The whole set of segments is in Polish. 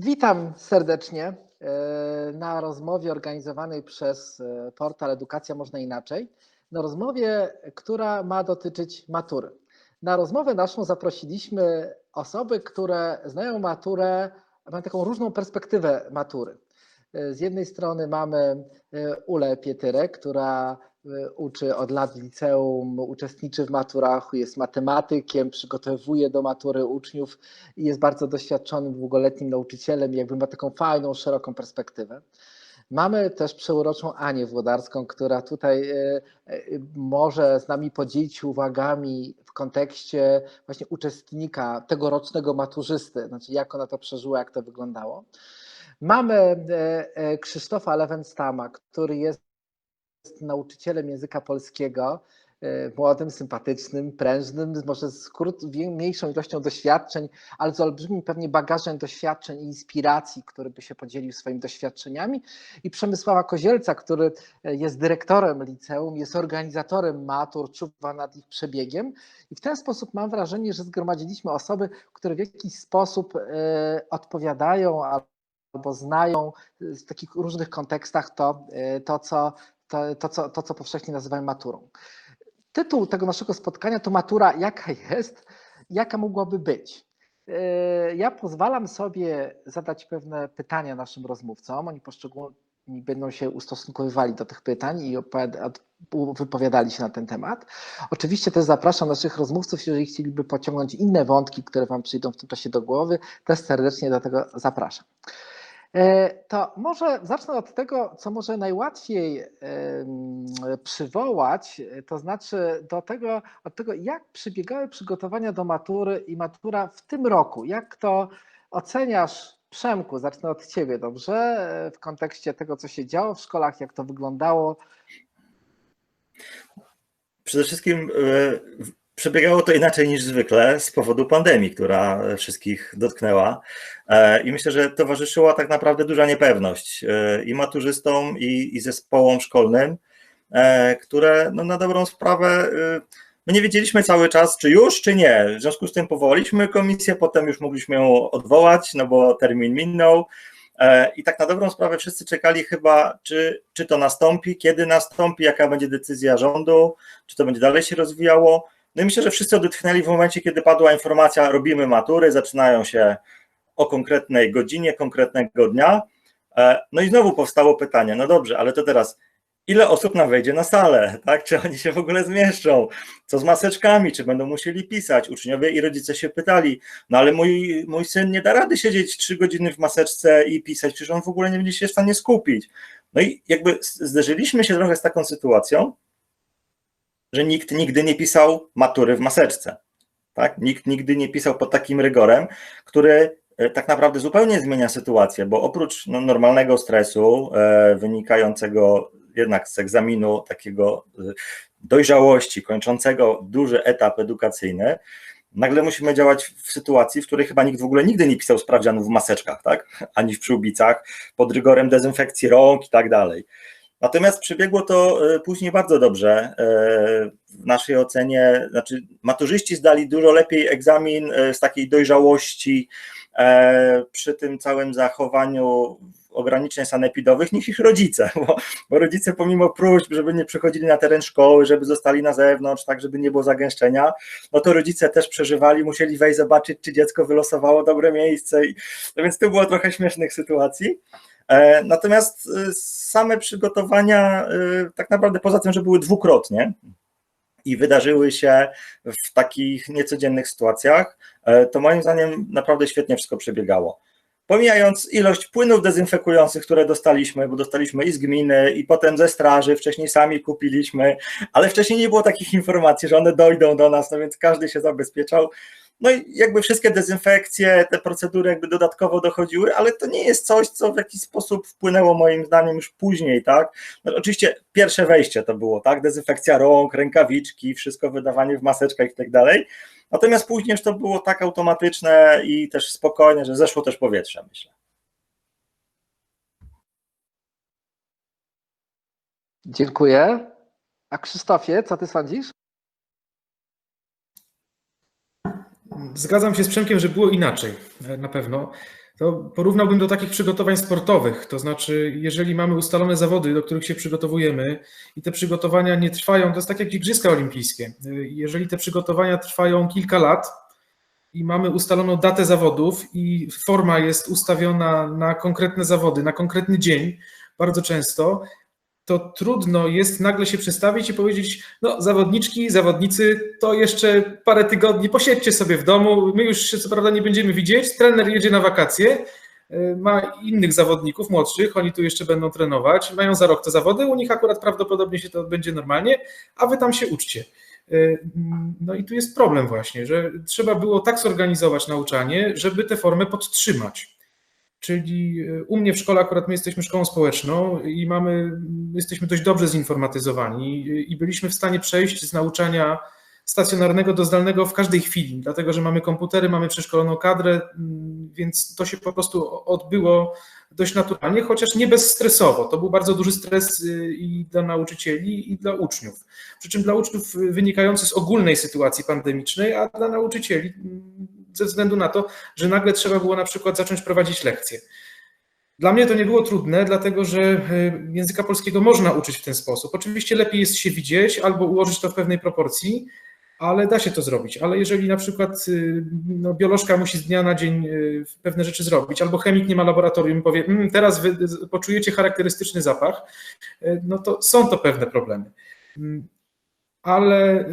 Witam serdecznie e, na rozmowie organizowanej przez e, portal Edukacja Można Inaczej. Na rozmowie, która ma dotyczyć matury. Na rozmowę naszą zaprosiliśmy osoby, które znają maturę, mają taką różną perspektywę matury. E, z jednej strony mamy Ulę Pietyrek, która uczy od lat liceum, uczestniczy w maturach, jest matematykiem, przygotowuje do matury uczniów i jest bardzo doświadczonym, długoletnim nauczycielem, jakby ma taką fajną, szeroką perspektywę. Mamy też przeuroczą Anię Włodarską, która tutaj e, e, może z nami podzielić się uwagami w kontekście właśnie uczestnika, tegorocznego maturzysty, znaczy jak ona to przeżyła, jak to wyglądało. Mamy e, Krzysztofa Lewenstama, który jest jest nauczycielem języka polskiego, e, młodym, sympatycznym, prężnym, może z krót, mniejszą ilością doświadczeń, ale z olbrzymim pewnie bagażem doświadczeń i inspiracji, który by się podzielił swoimi doświadczeniami. I Przemysława Kozielca, który e, jest dyrektorem liceum, jest organizatorem matur, czuwa nad ich przebiegiem. I w ten sposób mam wrażenie, że zgromadziliśmy osoby, które w jakiś sposób e, odpowiadają albo znają w takich różnych kontekstach to, to co to, to, co, to, co powszechnie nazywamy maturą. Tytuł tego naszego spotkania to matura jaka jest, jaka mogłaby być. E, ja pozwalam sobie zadać pewne pytania naszym rozmówcom. Oni poszczególni będą się ustosunkowywali do tych pytań i wypowiadali się na ten temat. Oczywiście też zapraszam naszych rozmówców, jeżeli chcieliby pociągnąć inne wątki, które Wam przyjdą w tym czasie do głowy, też serdecznie do tego zapraszam. E, to może zacznę od tego, co może najłatwiej przywołać, to znaczy do tego, od tego, jak przebiegały przygotowania do matury i matura w tym roku. Jak to oceniasz, Przemku? Zacznę od Ciebie, dobrze? W kontekście tego, co się działo w szkołach, jak to wyglądało. Przede wszystkim e, Przebiegało to inaczej niż zwykle z powodu pandemii, która wszystkich dotknęła. E, I myślę, że towarzyszyła tak naprawdę duża niepewność e, i maturzystom, i, i zespołom szkolnym, e, które no, na dobrą sprawę my nie wiedzieliśmy cały czas, czy już, czy nie. W związku z tym powołaliśmy komisję, potem już mogliśmy ją odwołać, no bo termin minął. I tak na dobrą sprawę wszyscy czekali chyba, czy, czy to nastąpi, kiedy nastąpi, jaka będzie decyzja rządu, czy to będzie dalej się rozwijało. No i myślę, że wszyscy odetchnęli w momencie, kiedy padła informacja, robimy matury, zaczynają się o konkretnej godzinie, konkretnego dnia. E, no i znowu powstało pytanie, no dobrze, ale to teraz ile osób nam wejdzie na salę, tak? Czy oni się w ogóle zmieszczą? Co z maseczkami? Czy będą musieli pisać? Uczniowie i rodzice się pytali, no ale mój, mój syn nie da rady siedzieć trzy godziny w maseczce i pisać, przecież on w ogóle nie będzie się w stanie skupić. No i jakby zderzyliśmy się trochę z taką sytuacją, że nikt nigdy nie pisał matury w maseczce. Tak? Nikt nigdy nie pisał pod takim rygorem, który e, tak naprawdę zupełnie zmienia sytuację, bo oprócz no, normalnego stresu e, wynikającego jednak z egzaminu takiego e, dojrzałości, kończącego duży etap edukacyjny, nagle musimy działać w sytuacji, w której chyba nikt w ogóle nigdy nie pisał sprawdzianów w maseczkach, tak? ani w przyłbicach, pod rygorem dezynfekcji rąk i tak dalej. Natomiast przebiegło to e, później bardzo dobrze. E, w naszej ocenie, znaczy maturzyści zdali dużo lepiej egzamin e, z takiej dojrzałości przy tym całym zachowaniu ograniczeń sanepidowych niż ich rodzice, bo, bo, rodzice pomimo próśb, żeby nie przychodzili na teren szkoły, żeby zostali na zewnątrz, tak żeby nie było zagęszczenia, no to rodzice też przeżywali, musieli wejść zobaczyć, czy dziecko wylosowało dobre miejsce, no więc to było trochę śmiesznych sytuacji. E, natomiast e, same przygotowania, e, tak naprawdę poza tym, że były dwukrotnie i wydarzyły się w takich niecodziennych sytuacjach, to moim zdaniem naprawdę świetnie wszystko przebiegało. Pomijając ilość płynów dezynfekujących, które dostaliśmy, bo dostaliśmy i z gminy, i potem ze straży, wcześniej sami kupiliśmy, ale wcześniej nie było takich informacji, że one dojdą do nas, no więc każdy się zabezpieczał. No i jakby wszystkie dezynfekcje, te procedury jakby dodatkowo dochodziły, ale to nie jest coś, co w jakiś sposób wpłynęło moim zdaniem już później, tak? No, oczywiście pierwsze wejście to było, tak? Dezynfekcja rąk, rękawiczki, wszystko wydawanie w maseczkach i tak dalej. Natomiast później już to było tak automatyczne i też spokojne, że zeszło też powietrze, myślę. Dziękuję. A Krzysztofie, co ty sądzisz? Zgadzam się z Przemkiem, że było inaczej, na pewno. to porównałbym do takich przygotowań sportowych. To znaczy, jeżeli mamy ustalone zawody, do których się przygotowujemy i te przygotowania nie trwają, to jest tak jak Igrzyska Olimpijskie. Jeżeli te przygotowania trwają kilka lat i mamy ustaloną datę zawodów i forma jest ustawiona na konkretne zawody, na konkretny dzień, bardzo często, to trudno jest nagle się przestawić i powiedzieć, no zawodniczki, zawodnicy, to jeszcze parę tygodni, posiedźcie sobie w domu, my już się co prawda nie będziemy widzieć, trener jedzie na wakacje, y, ma innych zawodników młodszych, oni tu jeszcze będą trenować, mają za rok te zawody, u nich akurat prawdopodobnie się to odbędzie normalnie, a wy tam się uczcie. Y, no i tu jest problem właśnie, że trzeba było tak zorganizować nauczanie, żeby tę formę podtrzymać. Czyli e, u mnie w szkole akurat my jesteśmy szkołą społeczną i mamy, jesteśmy dość dobrze zinformatyzowani i byliśmy w stanie przejść z nauczania stacjonarnego do zdalnego w każdej chwili, dlatego że mamy komputery, mamy przeszkoloną kadrę, mm, więc to się po prostu odbyło dość naturalnie, chociaż nie bezstresowo. To był bardzo duży stres y, i dla nauczycieli, i dla uczniów. Przy czym dla uczniów wynikający z ogólnej sytuacji pandemicznej, a dla nauczycieli mm, ze względu na to, że nagle trzeba było na przykład zacząć prowadzić lekcje. Dla mnie to nie było trudne, dlatego że y, języka polskiego można uczyć w ten sposób. Oczywiście lepiej jest się widzieć albo ułożyć to w pewnej proporcji, ale da się to zrobić. Ale jeżeli na przykład y, no, biolożka musi z dnia na dzień y, pewne rzeczy zrobić, albo chemik nie ma laboratorium i powie, mmm, teraz poczujecie charakterystyczny zapach, no to są to pewne problemy. Mm, ale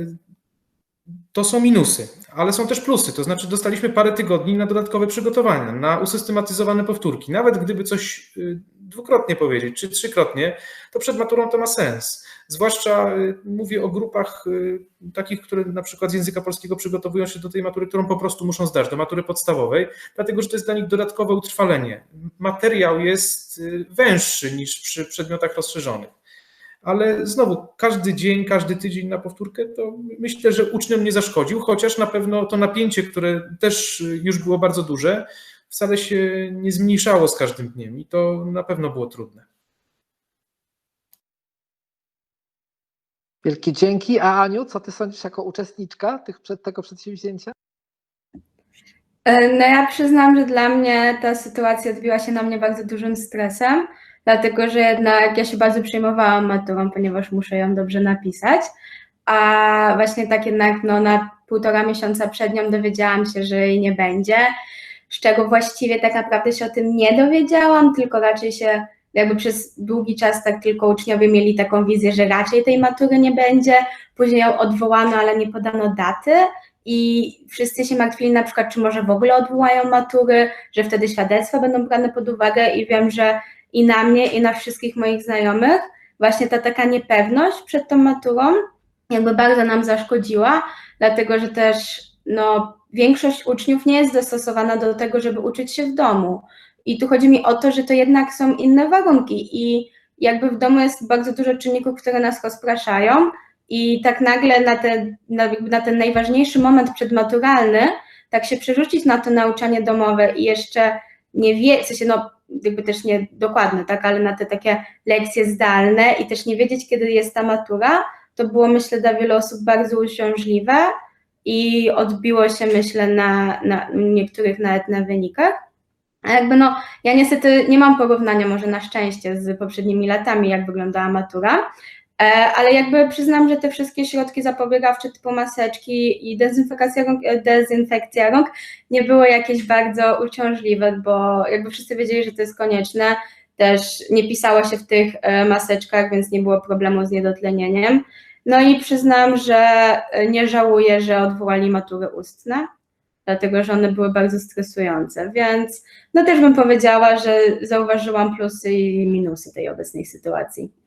to są minusy, ale są też plusy. To znaczy, dostaliśmy parę tygodni na dodatkowe przygotowania, na usystematyzowane powtórki. Nawet gdyby coś y, dwukrotnie powiedzieć, czy trzykrotnie, to przed maturą to ma sens. Zwłaszcza y, mówię o grupach y, takich, które na przykład z języka polskiego przygotowują się do tej matury, którą po prostu muszą zdać, do matury podstawowej, dlatego że to jest dla nich dodatkowe utrwalenie. Materiał jest węższy niż przy przedmiotach rozszerzonych ale znowu każdy dzień, każdy tydzień na powtórkę, to myślę, że uczniom nie zaszkodził, chociaż na pewno to napięcie, które też już było bardzo duże, wcale się nie zmniejszało z każdym dniem i to na pewno było trudne. Wielkie dzięki. A Aniu, co ty sądzisz jako uczestniczka tych, tego przedsięwzięcia? E, no ja przyznam, że dla mnie ta sytuacja odbiła się na mnie bardzo dużym stresem dlatego że jednak ja się bardzo przejmowałam maturą, ponieważ muszę ją dobrze napisać, a właśnie tak jednak no, na półtora miesiąca przed nią dowiedziałam się, że jej nie będzie, z czego właściwie tak naprawdę się o tym nie dowiedziałam, tylko raczej się jakby przez długi czas tak tylko uczniowie mieli taką wizję, że raczej tej matury nie będzie, później ją odwołano, ale nie podano daty. I wszyscy się martwili na przykład, czy może w ogóle odwołają matury, że wtedy świadectwa będą brane pod uwagę. I wiem, że i na mnie, i na wszystkich moich znajomych, właśnie ta taka niepewność przed tą maturą jakby bardzo nam zaszkodziła, dlatego że też no, większość uczniów nie jest dostosowana do tego, żeby uczyć się w domu. I tu chodzi mi o to, że to jednak są inne warunki i jakby w domu jest bardzo dużo czynników, które nas rozpraszają i tak nagle na ten, na, na ten najważniejszy moment przedmaturalny, tak się przerzucić na to nauczanie domowe i jeszcze nie wie, w sensie no jakby też nie dokładne, tak, ale na te takie lekcje zdalne i też nie wiedzieć, kiedy jest ta matura, to było myślę dla wielu osób bardzo uciążliwe i odbiło się myślę na, na niektórych nawet na wynikach. A jakby no, ja niestety nie mam porównania może na szczęście z poprzednimi latami, jak wyglądała matura, ale jakby przyznam, że te wszystkie środki zapobiegawcze typu maseczki i dezynfekcja rąk, e, dezynfekcja rąk nie były jakieś bardzo uciążliwe, bo jakby wszyscy wiedzieli, że to jest konieczne. Też nie pisało się w tych e, maseczkach, więc nie było problemu z niedotlenieniem. No i przyznam, że nie żałuję, że odwołali matury ustne, dlatego że one były bardzo stresujące, więc no też bym powiedziała, że zauważyłam plusy i minusy tej obecnej sytuacji.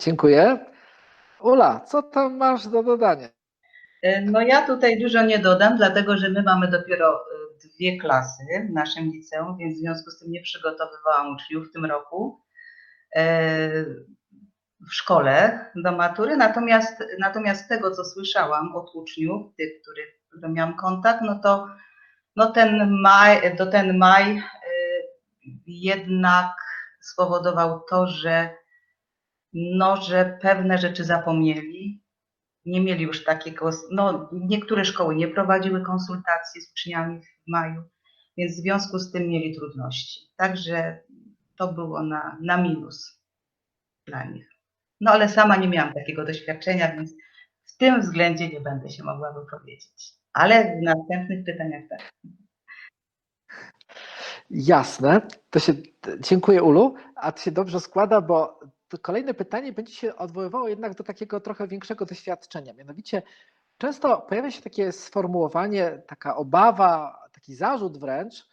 Dziękuję. Ula, co tam masz do dodania? E, no ja tutaj dużo nie dodam, dlatego że my mamy dopiero e, dwie klasy w naszym liceum, więc w związku z tym nie przygotowywałam uczniów w tym roku e, w szkole do matury. Natomiast, natomiast tego, co słyszałam od uczniów, tych, których, miałam kontakt, no to no ten maj, do ten maj jednak spowodował to, że no, że pewne rzeczy zapomnieli, nie mieli już takiego, no niektóre szkoły nie prowadziły konsultacji z uczniami w maju, więc w związku z tym mieli trudności. Także to było na, na minus dla nich. No ale sama nie miałam takiego doświadczenia, więc w tym względzie nie będę się mogła wypowiedzieć. Ale w następnych pytaniach tak. Jasne. To się dziękuję Ulu, a to się dobrze składa, bo kolejne pytanie będzie się odwoływało jednak do takiego trochę większego doświadczenia. Mianowicie często pojawia się takie sformułowanie, taka obawa, taki zarzut wręcz,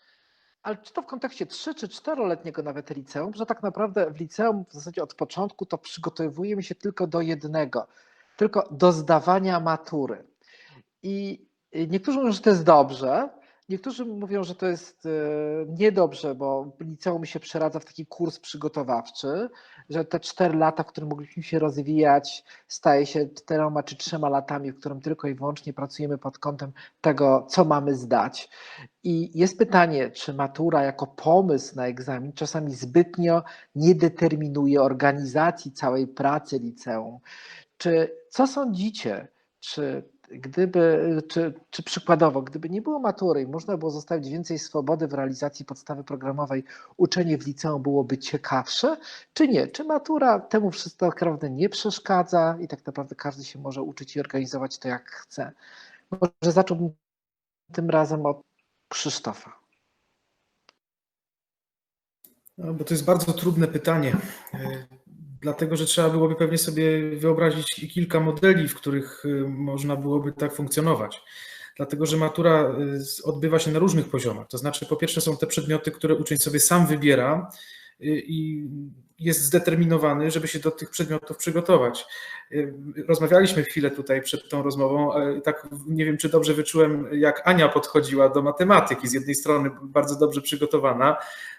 ale czy to w kontekście 3 czy 4-letniego nawet liceum, że tak naprawdę w liceum w zasadzie od początku to przygotowujemy się tylko do jednego, tylko do zdawania matury. I niektórzy mówią, że to jest dobrze, Niektórzy mówią, że to jest e, niedobrze, bo liceum się przeradza w taki kurs przygotowawczy, że te cztery lata, w którym mogliśmy się rozwijać, staje się czteroma czy trzema latami, w którym tylko i wyłącznie pracujemy pod kątem tego, co mamy zdać. I jest pytanie, czy matura jako pomysł na egzamin czasami zbytnio nie determinuje organizacji całej pracy liceum. Czy co sądzicie? Czy gdyby, czy, czy przykładowo, gdyby nie było matury i można było zostawić więcej swobody w realizacji podstawy programowej, uczenie w liceum byłoby ciekawsze, czy nie? Czy matura temu wszystko naprawdę nie przeszkadza i tak naprawdę każdy się może uczyć i organizować to jak chce? Może zacząłbym tym razem od Krzysztofa. No, bo to jest bardzo trudne pytanie dlatego że trzeba byłoby pewnie sobie wyobrazić kilka modeli, w których y, można byłoby tak funkcjonować. Dlatego, że matura y, odbywa się na różnych poziomach. To znaczy, po pierwsze, są te przedmioty, które uczeń sobie sam wybiera y, i jest zdeterminowany, żeby się do tych przedmiotów przygotować. Rozmawialiśmy chwilę tutaj przed tą rozmową, tak nie wiem, czy dobrze wyczułem, jak Ania podchodziła do matematyki. Z jednej strony bardzo dobrze przygotowana,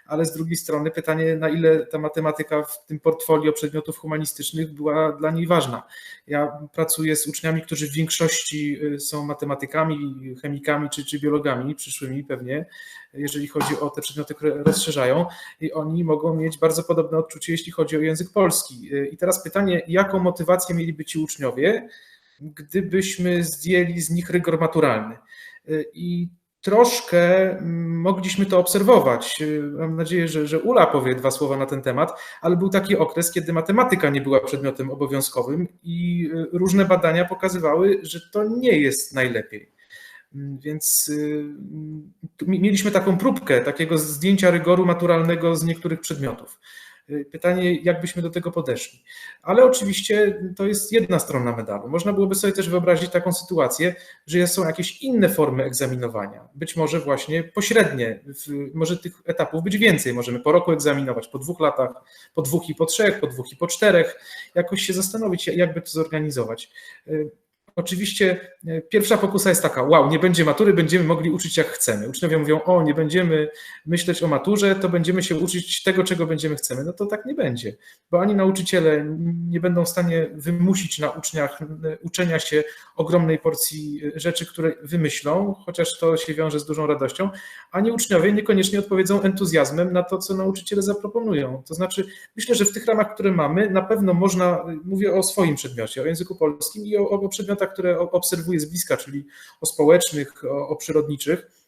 ale z drugiej strony pytanie, na ile ta matematyka w tym portfolio przedmiotów humanistycznych była dla niej ważna. Ja pracuję z uczniami, którzy w większości y, są matematykami, chemikami czy, czy biologami, przyszłymi pewnie, jeżeli chodzi o te przedmioty, które rozszerzają, i oni mogą mieć bardzo podobne odczucie, jeśli chodzi o język polski. Y, I teraz pytanie, jaką motywację mieliby ci uczniowie, gdybyśmy zdjęli z nich rygor maturalny? I troszkę mm, mogliśmy to obserwować. Mam nadzieję, że, że Ula powie dwa słowa na ten temat, ale był taki okres, kiedy matematyka nie była przedmiotem obowiązkowym i y, różne badania pokazywały, że to nie jest najlepiej. Mm, więc y, mieliśmy taką próbkę takiego zdjęcia rygoru maturalnego z niektórych przedmiotów. Y, pytanie, jak byśmy do tego podeszli. Ale oczywiście to jest jedna strona medalu. Można byłoby sobie też wyobrazić taką sytuację, że są jakieś inne formy egzaminowania, być może właśnie pośrednie. Może tych etapów być więcej. Możemy po roku egzaminować, po dwóch latach, po dwóch i po trzech, po dwóch i po czterech. Jakoś się zastanowić, jakby to zorganizować. Oczywiście e, pierwsza pokusa jest taka, wow, nie będzie matury, będziemy mogli uczyć jak chcemy. Uczniowie mówią, o, nie będziemy myśleć o maturze, to będziemy się uczyć tego, czego będziemy chcemy. No to tak nie będzie, bo ani nauczyciele nie będą w stanie wymusić na uczniach uczenia się ogromnej porcji rzeczy, które wymyślą, chociaż to się wiąże z dużą radością, ani uczniowie niekoniecznie odpowiedzą entuzjazmem na to, co nauczyciele zaproponują. To znaczy, myślę, że w tych ramach, które mamy, na pewno można, mówię o swoim przedmiocie, o języku polskim i o, o przedmiotach, które obserwuję z bliska, czyli o społecznych, o, o przyrodniczych,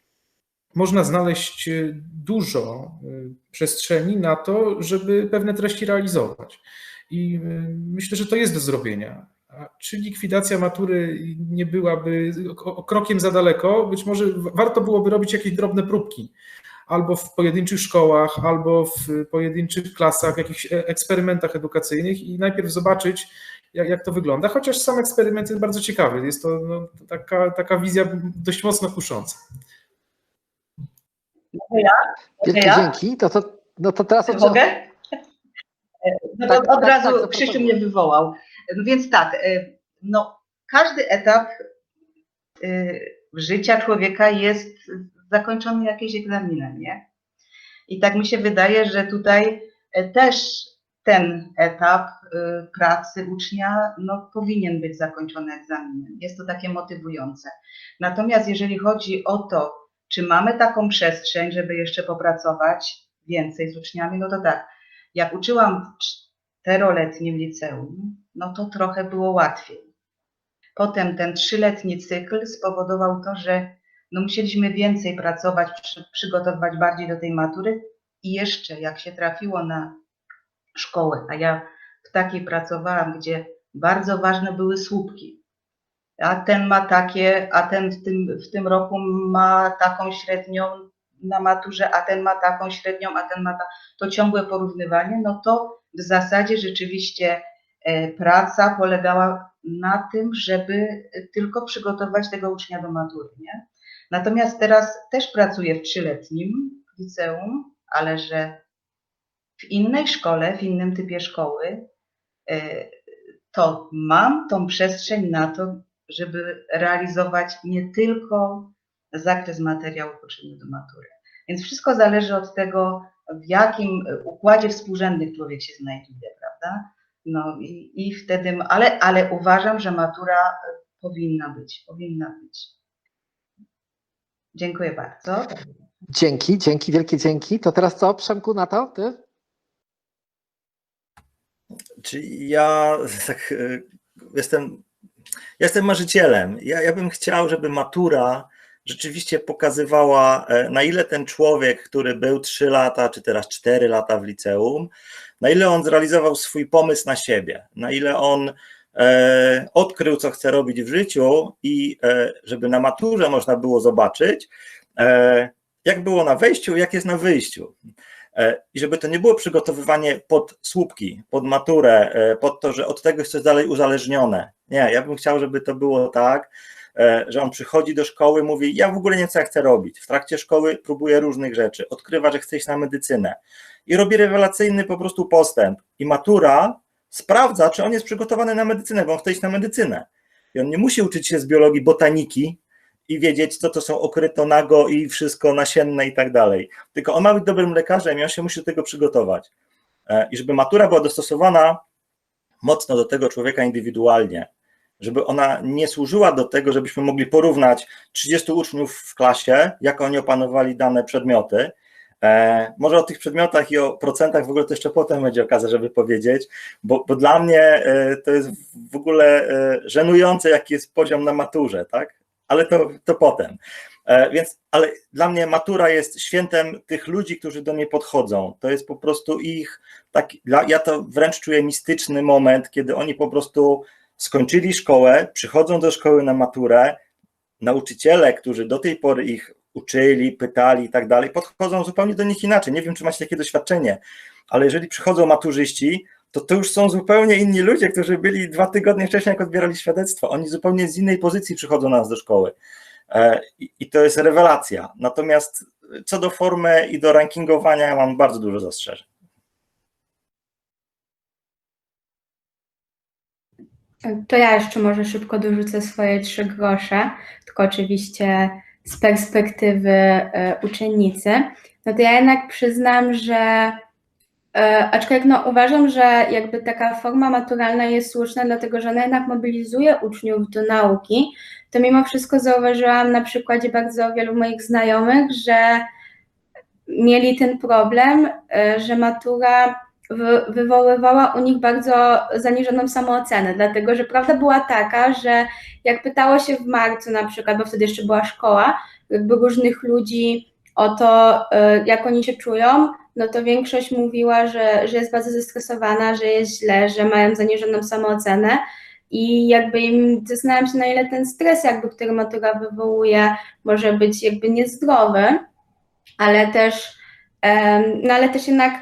można znaleźć e, dużo e, przestrzeni na to, żeby pewne treści realizować. I e, myślę, że to jest do zrobienia. Czy likwidacja matury nie byłaby krokiem za daleko? Być może warto byłoby robić jakieś drobne próbki, albo w pojedynczych szkołach, albo w pojedynczych klasach, w jakichś eksperymentach edukacyjnych i najpierw zobaczyć, jak, jak to wygląda, chociaż sam eksperyment jest bardzo ciekawy. Jest to no, taka, taka wizja dość mocno kusząca. Mogę ja? Wielkie ja? dzięki. To, to, no to teraz Mogę? No to tak, od tak, razu tak, Krzysiu mnie wywołał. No więc tak, e, no każdy etap e, życia człowieka jest zakończony jakimś egzaminem, nie? I tak mi się wydaje, że tutaj e, też ten etap y, pracy ucznia no, powinien być zakończony egzaminem. Jest to takie motywujące. Natomiast jeżeli chodzi o to, czy mamy taką przestrzeń, żeby jeszcze popracować więcej z uczniami, no to tak, jak uczyłam w czteroletnim liceum, no to trochę było łatwiej. Potem ten trzyletni cykl spowodował to, że no musieliśmy więcej pracować, przy, przygotowywać bardziej do tej matury i jeszcze jak się trafiło na szkołę, a ja w takiej pracowałam, gdzie bardzo ważne były słupki. A ten ma takie, a ten w tym, w tym roku ma taką średnią na maturze, a ten ma taką średnią, a ten ma ta, to ciągłe porównywanie, no to w zasadzie rzeczywiście e, praca polegała na tym, żeby tylko przygotować tego ucznia do matury, nie? Natomiast teraz też pracuję w trzyletnim liceum, ale że w innej szkole, w innym typie szkoły, to mam tą przestrzeń na to, żeby realizować nie tylko zakres materiału potrzebny do matury. Więc wszystko zależy od tego, w jakim układzie współrzędnych człowiek się znajduje, prawda? No i, i wtedy, ale, ale uważam, że matura powinna być, powinna być. Dziękuję bardzo. Dzięki, dzięki, wielkie dzięki. To teraz co, Przemku, na to? Ty? Czyli ja tak, e, jestem, jestem marzycielem. Ja, ja bym chciał, żeby matura rzeczywiście pokazywała, e, na ile ten człowiek, który był 3 lata, czy teraz 4 lata w liceum, na ile on zrealizował swój pomysł na siebie, na ile on e, odkrył, co chce robić w życiu i e, żeby na maturze można było zobaczyć, e, jak było na wejściu, jak jest na wyjściu. E, I żeby to nie było przygotowywanie pod słupki, pod maturę, e, pod to, że od tego jest coś dalej uzależnione. Nie, ja bym chciał, żeby to było tak, e, że on przychodzi do szkoły, mówi: Ja w ogóle nie wiem, co ja chcę robić. W trakcie szkoły próbuje różnych rzeczy, odkrywa, że chce iść na medycynę i robi rewelacyjny po prostu postęp. I matura sprawdza, czy on jest przygotowany na medycynę, bo on chce iść na medycynę. I on nie musi uczyć się z biologii botaniki, i wiedzieć, co to są okryto nago i wszystko nasienne i tak dalej. Tylko on ma być dobrym lekarzem i on się musi do tego przygotować. I żeby matura była dostosowana mocno do tego człowieka indywidualnie, żeby ona nie służyła do tego, żebyśmy mogli porównać 30 uczniów w klasie, jak oni opanowali dane przedmioty. E, może o tych przedmiotach i o procentach w ogóle to jeszcze potem będzie okazja, żeby powiedzieć, bo, bo dla mnie e, to jest w ogóle e, żenujące, jaki jest poziom na maturze, tak? Ale to, to potem. Więc, ale dla mnie matura jest świętem tych ludzi, którzy do niej podchodzą. To jest po prostu ich, taki, ja to wręcz czuję mistyczny moment, kiedy oni po prostu skończyli szkołę, przychodzą do szkoły na maturę, nauczyciele, którzy do tej pory ich uczyli, pytali i tak dalej, podchodzą zupełnie do nich inaczej. Nie wiem, czy macie takie doświadczenie, ale jeżeli przychodzą maturzyści, to to już są zupełnie inni ludzie, którzy byli dwa tygodnie wcześniej, jak odbierali świadectwo. Oni zupełnie z innej pozycji przychodzą nas do szkoły. I to jest rewelacja. Natomiast co do formy i do rankingowania, ja mam bardzo dużo zastrzeżeń. To ja jeszcze może szybko dorzucę swoje trzy grosze, tylko oczywiście z perspektywy uczennicy. No to ja jednak przyznam, że Aczkolwiek no, uważam, że jakby taka forma maturalna jest słuszna, dlatego że ona jednak mobilizuje uczniów do nauki, to mimo wszystko zauważyłam na przykładzie bardzo wielu moich znajomych, że mieli ten problem, że matura wywoływała u nich bardzo zaniżoną samoocenę, dlatego że prawda była taka, że jak pytało się w marcu na przykład, bo wtedy jeszcze była szkoła, jakby różnych ludzi o to, jak oni się czują, no to większość mówiła, że, że jest bardzo zestresowana, że jest źle, że mają zaniżoną samoocenę i jakby im zastanawiam się, na ile ten stres, jakby, który matura wywołuje, może być jakby niezdrowy, ale też, no ale też jednak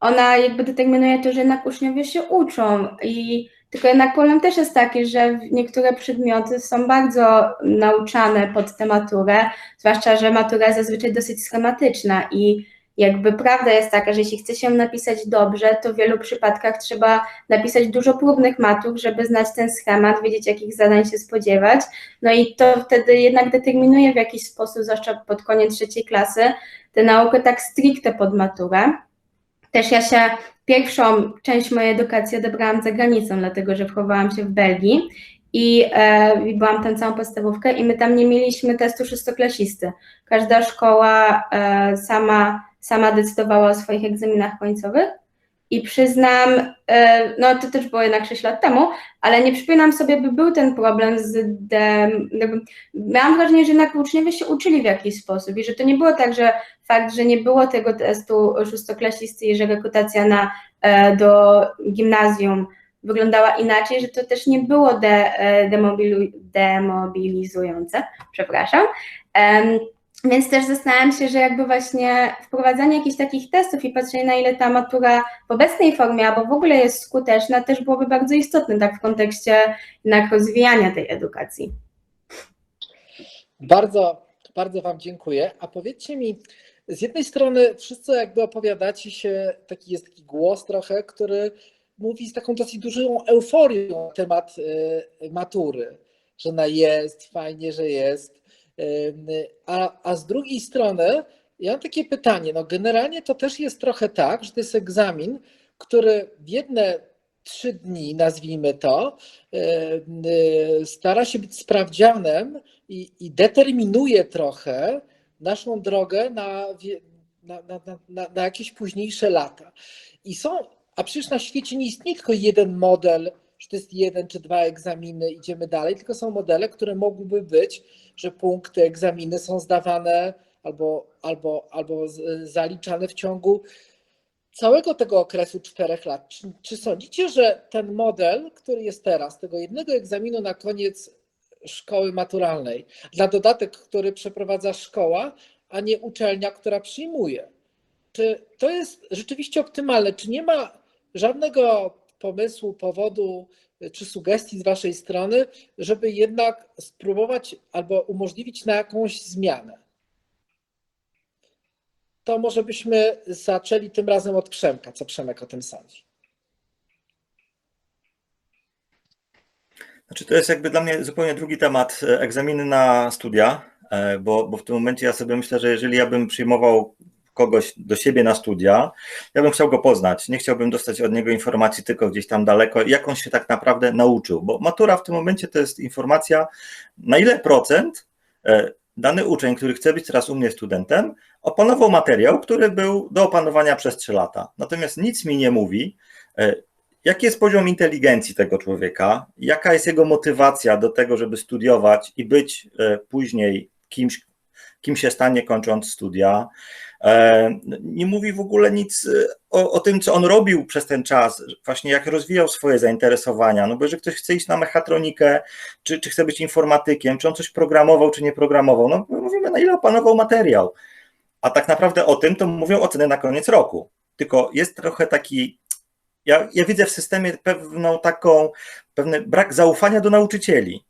ona jakby determinuje to, że jednak uczniowie się uczą i tylko jednak problem też jest taki, że niektóre przedmioty są bardzo nauczane pod tę maturę, zwłaszcza, że matura jest zazwyczaj dosyć schematyczna i jakby prawda jest taka, że jeśli chce się napisać dobrze, to w wielu przypadkach trzeba napisać dużo próbnych matur, żeby znać ten schemat, wiedzieć jakich zadań się spodziewać. No i to wtedy jednak determinuje w jakiś sposób, zwłaszcza pod koniec trzeciej klasy, tę naukę tak stricte pod maturę. Też ja się pierwszą część mojej edukacji odebrałam za granicą, dlatego że wchowałam się w Belgii i, e, byłam tam całą podstawówkę i my tam nie mieliśmy testu szóstoklasisty. Każda szkoła e, sama sama decydowała o swoich egzaminach końcowych I przyznam, e, no to też było jednak 6 lat temu, ale nie przypominam sobie, by był ten problem z dem, jakby, miałam wrażenie, że jednak uczniowie się uczyli w jakiś sposób i że to nie było tak, że fakt, że nie było tego testu szóstoklasisty i że rekrutacja na, e, do gimnazjum wyglądała inaczej, że to też nie było de, e, demobilizujące, przepraszam. Więc też zastanawiam się, że jakby właśnie wprowadzanie jakichś takich testów i patrzenie na ile ta matura w obecnej formie albo w ogóle jest skuteczna, też byłoby bardzo istotne tak w kontekście jednak rozwijania tej edukacji. Bardzo, bardzo Wam dziękuję. A powiedzcie mi, z jednej strony wszyscy jakby opowiadacie się, taki jest taki głos trochę, który mówi z taką dosyć dużą euforią na temat y, matury, że ona jest, fajnie, że jest. A, a z drugiej strony, ja mam takie pytanie. No generalnie to też jest trochę tak, że to jest egzamin, który w jedne trzy dni, nazwijmy to, stara się być sprawdzianem i, i determinuje trochę naszą drogę na, na, na, na, na jakieś późniejsze lata. I są, a przecież na świecie nie istnieje tylko jeden model, że to jest jeden czy dwa egzaminy, idziemy dalej, tylko są modele, które mogłyby być, że punkty, egzaminy są zdawane albo, albo, albo zaliczane w ciągu całego tego okresu czterech lat. Czy, czy sądzicie, że ten model, który jest teraz, tego jednego egzaminu na koniec szkoły maturalnej, dla dodatek, który przeprowadza szkoła, a nie uczelnia, która przyjmuje, czy to jest rzeczywiście optymalne? Czy nie ma żadnego pomysłu, powodu czy sugestii z Waszej strony, żeby jednak spróbować albo umożliwić na jakąś zmianę? To może byśmy zaczęli tym razem od Przemka. Co Przemek o tym sądzi? Znaczy, to jest jakby dla mnie zupełnie drugi temat, egzaminy na studia, bo, bo w tym momencie ja sobie myślę, że jeżeli ja bym przyjmował kogoś do siebie na studia, ja bym chciał go poznać. Nie chciałbym dostać od niego informacji tylko gdzieś tam daleko, jak on się tak naprawdę nauczył, bo matura w tym momencie to jest informacja, na ile procent e, dany uczeń, który chce być teraz u mnie studentem, opanował materiał, który był do opanowania przez 3 lata. Natomiast nic mi nie mówi, e, jaki jest poziom inteligencji tego człowieka, jaka jest jego motywacja do tego, żeby studiować i być e, później kimś, kim się stanie kończąc studia. E, nie mówi w ogóle nic e, o, o, tym, co on robił przez ten czas, właśnie jak rozwijał swoje zainteresowania. No bo jeżeli ktoś chce iść na mechatronikę, czy, czy chce być informatykiem, czy on coś programował, czy nie programował, no mówimy, na ile opanował materiał. A tak naprawdę o tym to mówią oceny na koniec roku. Tylko jest trochę taki. Ja, ja widzę w systemie pewną taką, pewny brak zaufania do nauczycieli,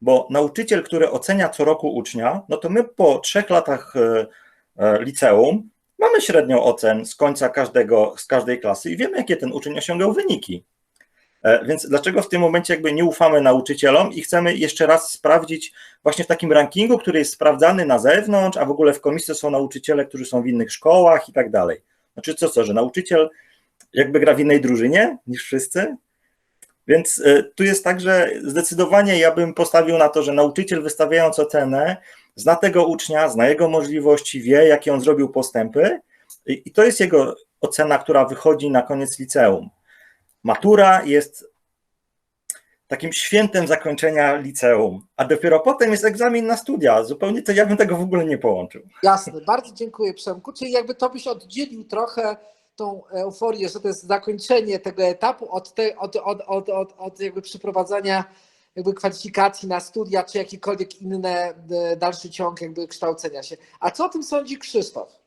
bo nauczyciel, który ocenia co roku ucznia, no to my po trzech latach e, liceum, mamy średnią ocen z końca każdego, z każdej klasy i wiemy, jakie ten uczeń osiągał wyniki. E, więc dlaczego w tym momencie jakby nie ufamy nauczycielom i chcemy jeszcze raz sprawdzić właśnie w takim rankingu, który jest sprawdzany na zewnątrz, a w ogóle w komisji są nauczyciele, którzy są w innych szkołach i tak dalej. Znaczy co, co, że nauczyciel jakby gra w innej drużynie niż wszyscy? Więc e, tu jest tak, że zdecydowanie ja bym postawił na to, że nauczyciel wystawiając ocenę zna tego ucznia, zna jego możliwości, wie, jakie on zrobił postępy, i to jest jego ocena, która wychodzi na koniec liceum. Matura jest takim świętem zakończenia liceum, a dopiero potem jest egzamin na studia. Zupełnie to ja bym tego w ogóle nie połączył. Jasne, bardzo dziękuję Przemku. Czyli jakby to byś oddzielił trochę tą euforię, że to jest zakończenie tego etapu od, te, od, od, od, od, od jakby przeprowadzania jakby kwalifikacji na studia, czy jakikolwiek inny e, dalszy ciąg jakby kształcenia się. A co o tym sądzi Krzysztof?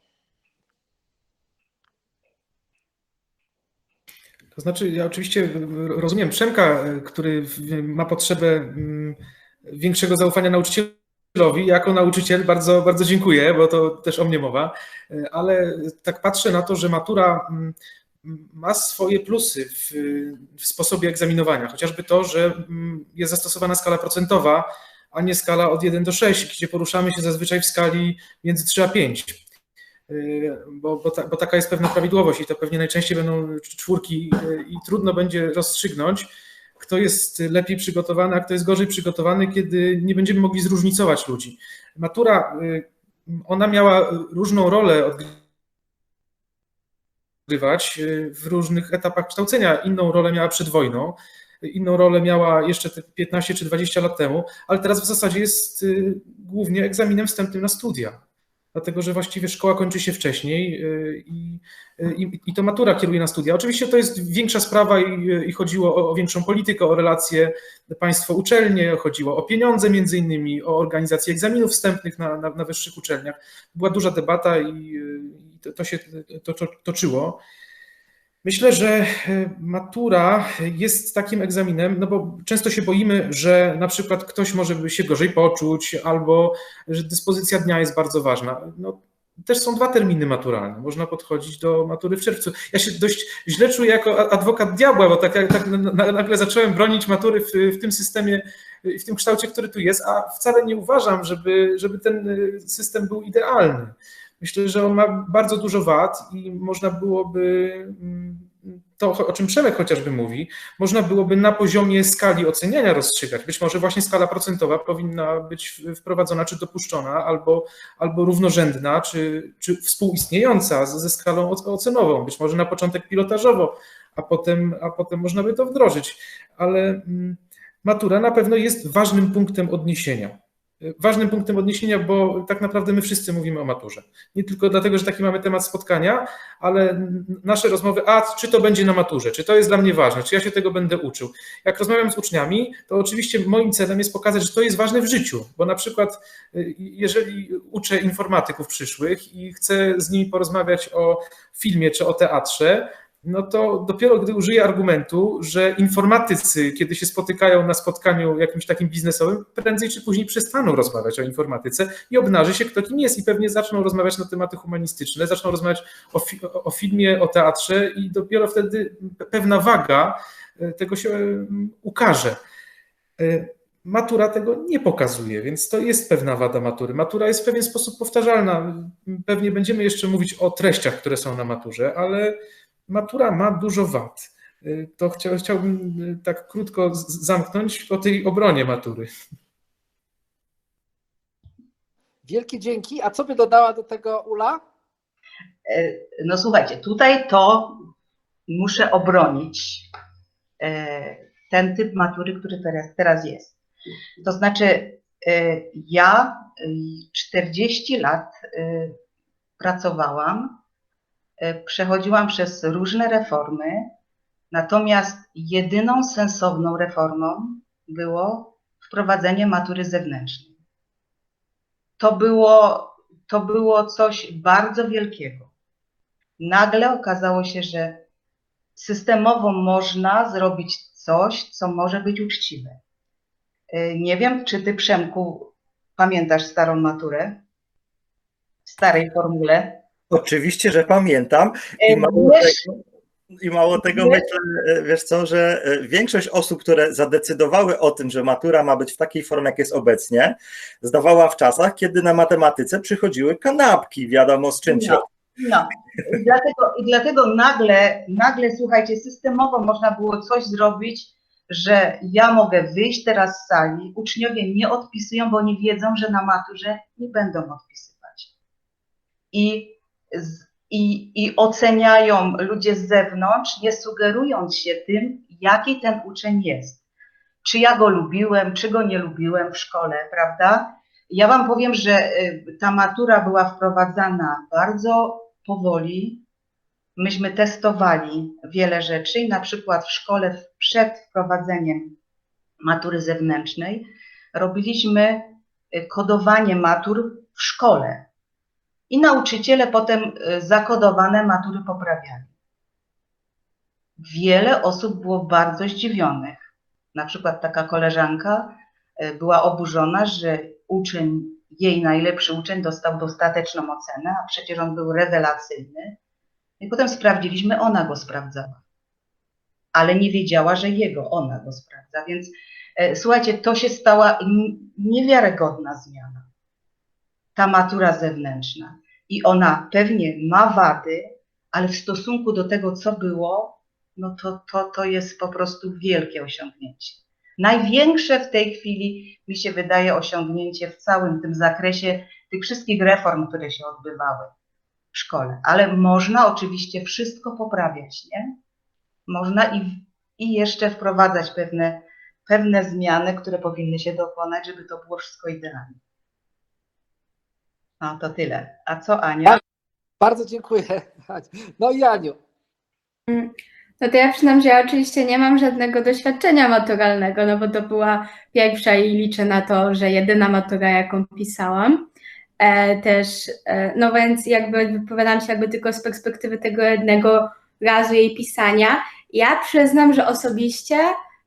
To znaczy, ja oczywiście rozumiem Przemka, który ma potrzebę mm, większego zaufania nauczycielowi. Jako nauczyciel bardzo, bardzo dziękuję, bo to też o mnie mowa, e, ale tak patrzę na to, że matura mm, ma swoje plusy w, w, sposobie egzaminowania, chociażby to, że mm, jest zastosowana skala procentowa, a nie skala od 1 do 6, gdzie poruszamy się zazwyczaj w skali między 3 a 5. Y, bo, bo, ta, bo taka jest pewna prawidłowość i to pewnie najczęściej będą czwórki y, i trudno będzie rozstrzygnąć, kto jest lepiej przygotowany, a kto jest gorzej przygotowany, kiedy nie będziemy mogli zróżnicować ludzi. Matura, y, ona miała różną rolę odgrywać y, w różnych etapach kształcenia. Inną rolę miała przed wojną, inną rolę miała jeszcze te 15 czy 20 lat temu, ale teraz w zasadzie jest y, głównie egzaminem wstępnym na studia. Dlatego, że właściwie szkoła kończy się wcześniej y, i, i, i to matura kieruje na studia. Oczywiście to jest większa sprawa i, i chodziło o, o większą politykę, o relacje państwo-uczelnie, chodziło o pieniądze między innymi, o organizację egzaminów wstępnych na, na, na wyższych uczelniach. Była duża debata i to, to się to, to, toczyło. Myślę, że e, matura jest takim egzaminem, no bo często się boimy, że na przykład ktoś może się gorzej poczuć, albo że dyspozycja dnia jest bardzo ważna. No, też są dwa terminy maturalne. Można podchodzić do matury w czerwcu. Ja się dość źle czuję jako adwokat diabła, bo tak, tak nagle zacząłem bronić matury w, w tym systemie, w tym kształcie, który tu jest, a wcale nie uważam, żeby, żeby ten system był idealny. Myślę, że on ma bardzo dużo wad i można byłoby mm, to, o czym Przemek chociażby mówi, można byłoby na poziomie skali oceniania rozstrzygać. Być może właśnie skala procentowa powinna być wprowadzona czy dopuszczona, albo, albo równorzędna, czy, czy współistniejąca ze skalą ocenową. Być może na początek pilotażowo, a potem, a potem można by to wdrożyć. Ale mm, matura na pewno jest ważnym punktem odniesienia ważnym punktem odniesienia, bo tak naprawdę my wszyscy mówimy o maturze. Nie tylko dlatego, że taki mamy temat spotkania, ale nasze rozmowy, a czy to będzie na maturze, czy to jest dla mnie ważne, czy ja się tego będę uczył. Jak rozmawiam z uczniami, to oczywiście moim celem jest pokazać, że to jest ważne w życiu, bo na przykład y, jeżeli uczę informatyków przyszłych i chcę z nimi porozmawiać o filmie czy o teatrze, no to dopiero gdy użyję argumentu, że informatycy, kiedy się spotykają na spotkaniu jakimś takim biznesowym, prędzej czy później przestaną rozmawiać o informatyce i obnaży się, kto kim jest i pewnie zaczną rozmawiać na tematy humanistyczne, zaczną rozmawiać o, fi o filmie, o teatrze i dopiero wtedy pewna waga e, tego się mm, ukaże. E, matura tego nie pokazuje, więc to jest pewna wada matury. Matura jest w pewien sposób powtarzalna. Pewnie będziemy jeszcze mówić o treściach, które są na maturze, ale matura ma dużo wad. Y, to chciał, chciałbym y, tak krótko zamknąć o tej obronie matury. Wielkie dzięki. A co by dodała do tego Ula? E, no słuchajcie, tutaj to muszę obronić e, ten typ matury, który teraz, teraz jest. To znaczy, e, ja 40 lat pracowałam przechodziłam przez różne reformy, natomiast jedyną sensowną reformą było wprowadzenie matury zewnętrznej. To było, to było coś bardzo wielkiego. Nagle okazało się, że systemowo można zrobić coś, co może być uczciwe. E, nie wiem, czy ty, Przemku, pamiętasz starą maturę w starej formule? Oczywiście, że pamiętam. I mało tego, i mało tego myślę, e, wiesz co, że e, większość osób, które zadecydowały o tym, że matura ma być w takiej formie, jak jest obecnie, zdawała w czasach, kiedy na matematyce przychodziły kanapki, wiadomo z czym no, no. I dlatego, I dlatego nagle, nagle, słuchajcie, systemowo można było coś zrobić, że ja mogę wyjść teraz z sali, uczniowie nie odpisują, bo oni wiedzą, że na maturze nie będą odpisywać. I i, i oceniają ludzie z zewnątrz, nie sugerując się tym, jaki ten uczeń jest. Czy ja go lubiłem, czy go nie lubiłem w szkole, prawda? Ja Wam powiem, że y, ta matura była wprowadzana bardzo powoli. Myśmy testowali wiele rzeczy i na przykład w szkole przed wprowadzeniem matury zewnętrznej robiliśmy y, kodowanie matur w szkole i nauczyciele potem y, zakodowane matury poprawiali. Wiele osób było bardzo zdziwionych. Na przykład taka koleżanka y, była oburzona, że uczeń, jej najlepszy uczeń dostał dostateczną ocenę, a przecież on był rewelacyjny. I potem sprawdziliśmy, ona go sprawdzała. Ale nie wiedziała, że jego, ona go sprawdza. Więc e, słuchajcie, to się stała niewiarygodna zmiana. Ta matura zewnętrzna i ona pewnie ma wady, ale w stosunku do tego, co było, no to, to, to jest po prostu wielkie osiągnięcie. Największe w tej chwili, mi się wydaje, osiągnięcie w całym tym zakresie tych wszystkich reform, które się odbywały. w szkole. Ale można oczywiście wszystko poprawiać, nie? Można i, i jeszcze wprowadzać pewne, pewne zmiany, które powinny się dokonać, żeby to było wszystko idealnie. No to tyle. A co Ania? Bardzo dziękuję. No i Aniu. No to ja przyznam, że ja oczywiście nie mam żadnego doświadczenia maturalnego, no bo to była pierwsza i liczę na to, że jedyna matura, jaką pisałam. E, też, e, no więc jakby wypowiadam się jakby tylko z perspektywy tego jednego razu jej pisania. Ja przyznam, że osobiście,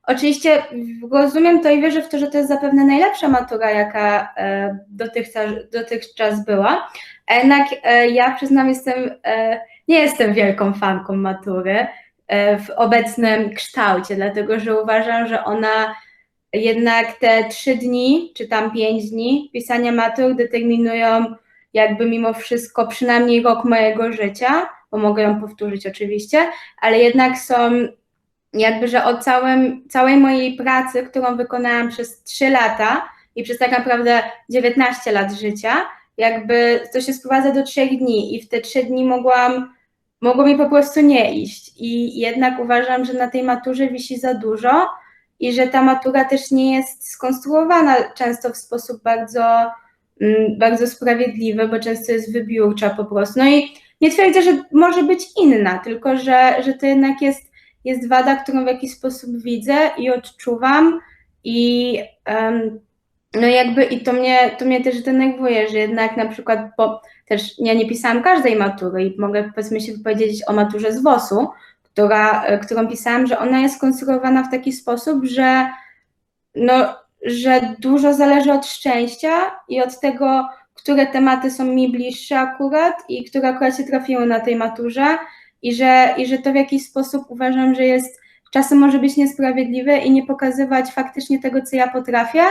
oczywiście rozumiem to i wierzę w to, że to jest zapewne najlepsza matura, jaka e, dotychczas, dotychczas była. Jednak e, ja przyznam, jestem, e, nie jestem wielką fanką matury w obecnym kształcie, dlatego że uważam, że ona jednak te trzy dni, czy tam pięć dni pisania matur determinują jakby mimo wszystko przynajmniej rok mojego życia, bo mogę ją powtórzyć oczywiście, ale jednak są jakby, że o całym, całej mojej pracy, którą wykonałam przez trzy lata i przez tak naprawdę 19 lat życia, jakby to się sprowadza do trzech dni i w te trzy dni mogłam, mogło mi po prostu nie iść i jednak uważam, że na tej maturze wisi za dużo i że ta matura też nie jest skonstruowana często w sposób bardzo, mm, bardzo sprawiedliwy, bo często jest wybiórcza po prostu. No i nie twierdzę, że może być inna, tylko że, że to jednak jest, jest wada, którą w jakiś sposób widzę i odczuwam i em, no jakby i to mnie, to mnie też denerwuje, że jednak na przykład, bo też ja nie pisałam każdej matury i mogę powiedzmy się wypowiedzieć o maturze z WOS-u, która, e, którą pisałam, że ona jest konstruowana w taki sposób, że, no, że dużo zależy od szczęścia i od tego, które tematy są mi bliższe akurat i które akurat się trafiły na tej maturze i że, i że to w jakiś sposób uważam, że jest czasem może być niesprawiedliwe i nie pokazywać faktycznie tego, co ja potrafię,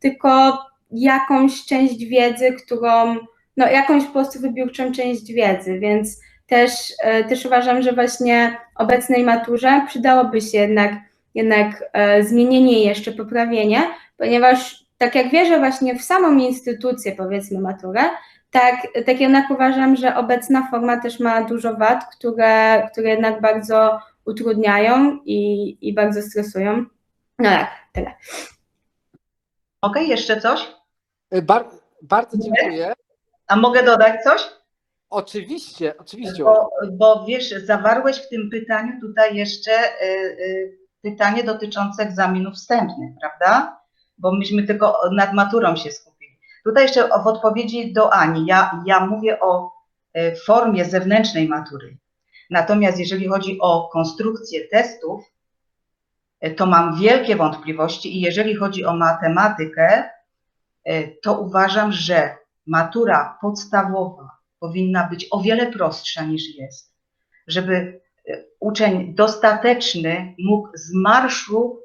tylko jakąś część wiedzy, którą, no jakąś po prostu wybiórczą część wiedzy, więc też, e, też uważam, że właśnie obecnej maturze przydałoby się jednak, jednak e, zmienienie jeszcze poprawienie, ponieważ tak jak wierzę właśnie w samą instytucję, powiedzmy maturę, tak, tak jednak uważam, że obecna forma też ma dużo wad, które, które jednak bardzo utrudniają i, i bardzo stresują. No tak, tyle. Okej, jeszcze coś? Bar bardzo dziękuję. A mogę dodać coś? Oczywiście, oczywiście. Bo, bo wiesz, zawarłeś w tym pytaniu tutaj jeszcze y, y, pytanie dotyczące egzaminów wstępnych, prawda? Bo myśmy tylko nad maturą się skupili. Tutaj jeszcze w odpowiedzi do Ani, ja, ja mówię o y, formie zewnętrznej matury. Natomiast jeżeli chodzi o konstrukcję testów, y, to mam wielkie wątpliwości i jeżeli chodzi o matematykę, y, to uważam, że matura podstawowa powinna być o wiele prostsza niż jest, żeby e, uczeń dostateczny mógł z marszu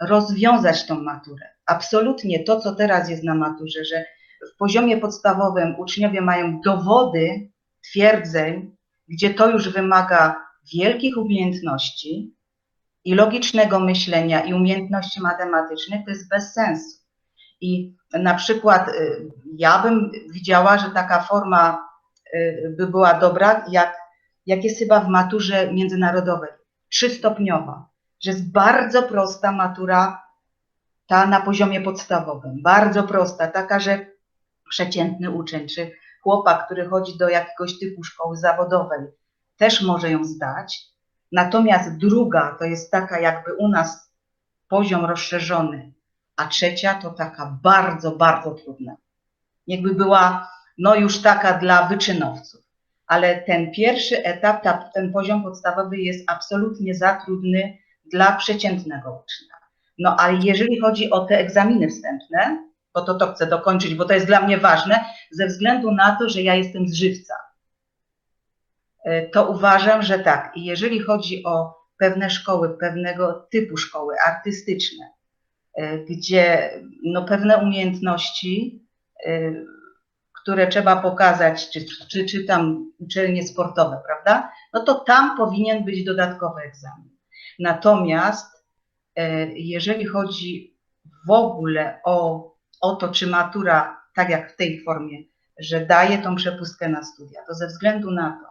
rozwiązać tą maturę. Absolutnie to, co teraz jest na maturze, że w poziomie podstawowym uczniowie mają dowody twierdzeń, gdzie to już wymaga wielkich umiejętności i logicznego myślenia i umiejętności matematycznych, to jest bez sensu. I na przykład y, ja bym widziała, że taka forma y, by była dobra, jak, jak jest chyba w maturze międzynarodowej, trzystopniowa, że jest bardzo prosta matura ta na poziomie podstawowym, bardzo prosta, taka, że przeciętny uczeń, czy chłopak, który chodzi do jakiegoś typu szkoły zawodowej, też może ją zdać. Natomiast druga to jest taka jakby u nas poziom rozszerzony, a trzecia to taka bardzo, bardzo trudna. Jakby była no już taka dla wyczynowców. Ale ten pierwszy etap, ta, ten poziom podstawowy jest absolutnie za trudny dla przeciętnego ucznia. No ale jeżeli chodzi o te egzaminy wstępne, bo to to chcę dokończyć, bo to jest dla mnie ważne, ze względu na to, że ja jestem z żywca, e, to uważam, że tak. I jeżeli chodzi o pewne szkoły, pewnego typu szkoły artystyczne, e, gdzie no, pewne umiejętności, e, które trzeba pokazać, czy, czy, czy tam uczelnie sportowe, prawda? No to tam powinien być dodatkowy egzamin. Natomiast jeżeli chodzi w ogóle o, o to, czy matura, tak jak w tej formie że daje tą przepustkę na studia, to ze względu na to,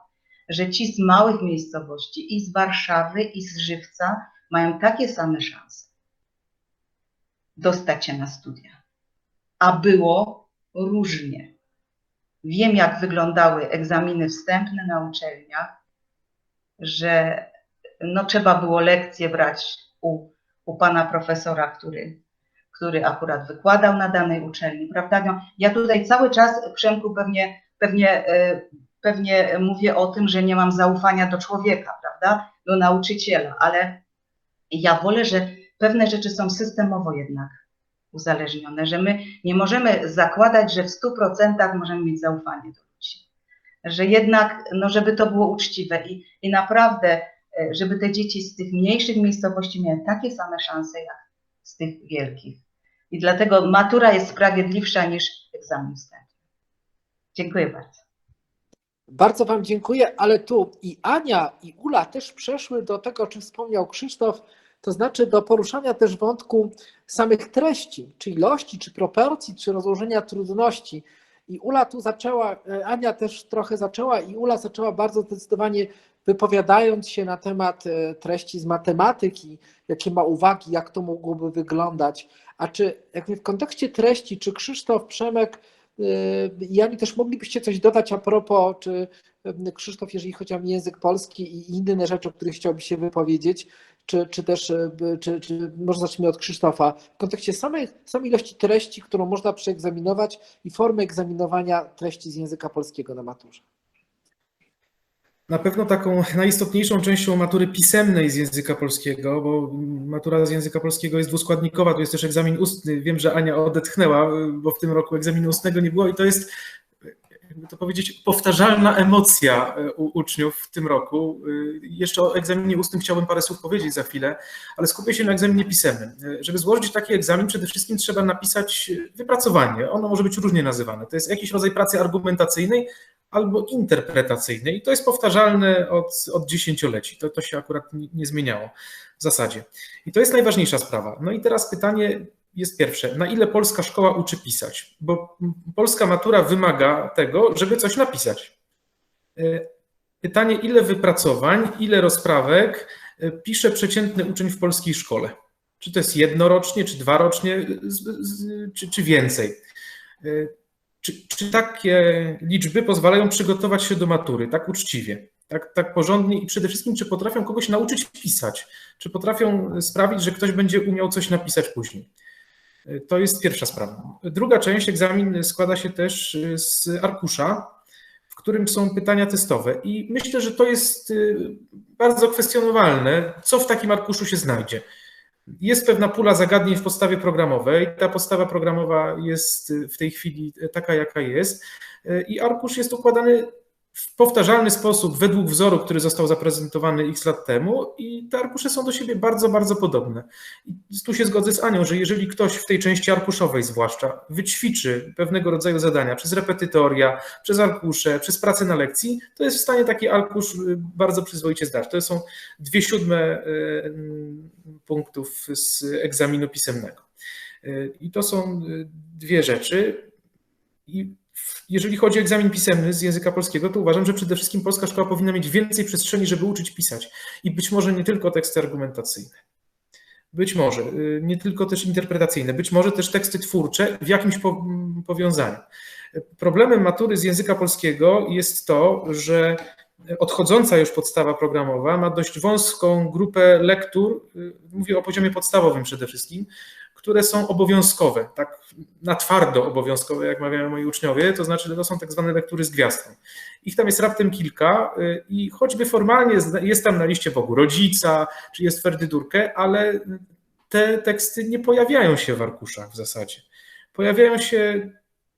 że ci z małych miejscowości i z Warszawy i z Żywca mają takie same szanse dostać się na studia. A było różnie. Wiem, jak wyglądały egzaminy wstępne na uczelniach, że no, trzeba było lekcje brać u, u pana profesora, który, który akurat wykładał na danej uczelni, prawda? No, ja tutaj cały czas, Przemku, pewnie, pewnie, e, pewnie mówię o tym, że nie mam zaufania do człowieka, prawda? Do nauczyciela, ale ja wolę, że pewne rzeczy są systemowo jednak uzależnione, że my nie możemy zakładać, że w 100% możemy mieć zaufanie do ludzi. Że jednak, no żeby to było uczciwe i, i naprawdę, e, żeby te dzieci z tych mniejszych miejscowości miały takie same szanse jak z tych wielkich. I dlatego matura jest sprawiedliwsza niż egzamin wstępny. Dziękuję bardzo. Bardzo Wam dziękuję, ale tu i Ania, i Ula też przeszły do tego, o czym wspomniał Krzysztof, to znaczy do poruszania też wątku samych treści, czy ilości, czy proporcji, czy rozłożenia trudności. I Ula tu zaczęła, Ania też trochę zaczęła, i Ula zaczęła bardzo zdecydowanie wypowiadając się na temat e, treści z matematyki, jakie ma uwagi, jak to mogłoby wyglądać. A czy jakby w kontekście treści, czy Krzysztof, Przemek, i Ani też moglibyście coś dodać a propos, czy Krzysztof, jeżeli chodzi o język polski i inne rzeczy, o których chciałby się wypowiedzieć, czy, czy też, czy, czy może zacznijmy od Krzysztofa, w kontekście samej, samej ilości treści, którą można przeegzaminować i formy egzaminowania treści z języka polskiego na maturze. Na pewno taką najistotniejszą częścią matury pisemnej z języka polskiego, bo matura z języka polskiego jest dwuskładnikowa, to jest też egzamin ustny. Wiem, że Ania odetchnęła, bo w tym roku egzaminu ustnego nie było i to jest, jakby to powiedzieć, powtarzalna emocja u uczniów w tym roku. Jeszcze o egzaminie ustnym chciałbym parę słów powiedzieć za chwilę, ale skupię się na egzaminie pisemnym. Żeby złożyć taki egzamin, przede wszystkim trzeba napisać wypracowanie. Ono może być różnie nazywane. To jest jakiś rodzaj pracy argumentacyjnej, albo interpretacyjnej. I to jest powtarzalne od, od dziesięcioleci. To, to się akurat nie, nie zmieniało w zasadzie. I to jest najważniejsza sprawa. No i teraz pytanie jest pierwsze. Na ile polska szkoła uczy pisać? Bo polska matura wymaga tego, żeby coś napisać. Pytanie, ile wypracowań, ile rozprawek pisze przeciętny uczeń w polskiej szkole? Czy to jest jednorocznie, czy dwarocznie, czy, czy więcej? Czy, czy, takie liczby pozwalają przygotować się do matury tak uczciwie, tak, tak porządnie i przede wszystkim, czy potrafią kogoś nauczyć pisać? Czy potrafią sprawić, że ktoś będzie umiał coś napisać później? To jest pierwsza sprawa. Druga część, egzamin składa się też z arkusza, w którym są pytania testowe. I myślę, że to jest y, bardzo kwestionowalne, co w takim arkuszu się znajdzie. Jest pewna pula zagadnień w podstawie programowej. Ta podstawa programowa jest w tej chwili taka, jaka jest. I arkusz jest układany w powtarzalny sposób według wzoru, który został zaprezentowany x lat temu i te arkusze są do siebie bardzo, bardzo podobne. I tu się zgodzę z Anią, że jeżeli ktoś w tej części arkuszowej zwłaszcza wyćwiczy pewnego rodzaju zadania przez repetytoria, przez arkusze, przez pracę na lekcji, to jest w stanie taki arkusz bardzo przyzwoicie zdać. To są dwie siódme punktów z egzaminu pisemnego. I to są dwie rzeczy. I jeżeli chodzi o egzamin pisemny z języka polskiego, to uważam, że przede wszystkim polska szkoła powinna mieć więcej przestrzeni, żeby uczyć pisać. I być może nie tylko teksty argumentacyjne. Być może nie tylko też interpretacyjne, być może też teksty twórcze w jakimś powiązaniu. Problemem matury z języka polskiego jest to, że odchodząca już podstawa programowa ma dość wąską grupę lektur, mówię o poziomie podstawowym przede wszystkim, które są obowiązkowe, tak na twardo obowiązkowe, jak mawiają moi uczniowie, to znaczy to są tak zwane lektury z gwiazdką. Ich tam jest raptem kilka i choćby formalnie jest tam na liście Bogu rodzica, czy jest Ferdydurkę, ale te teksty nie pojawiają się w arkuszach w zasadzie. Pojawiają się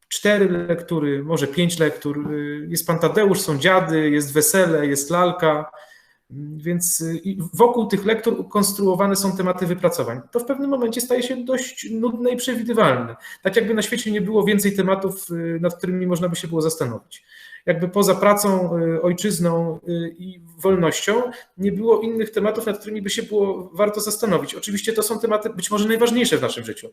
cztery lektury, może pięć lektur. Jest Pan Tadeusz, są dziady, jest wesele, jest lalka, więc wokół tych lektur konstruowane są tematy wypracowań. To w pewnym momencie staje się dość nudne i przewidywalne. Tak jakby na świecie nie było więcej tematów, nad którymi można by się było zastanowić. Jakby poza pracą, ojczyzną i wolnością nie było innych tematów, nad którymi by się było warto zastanowić. Oczywiście to są tematy być może najważniejsze w naszym życiu.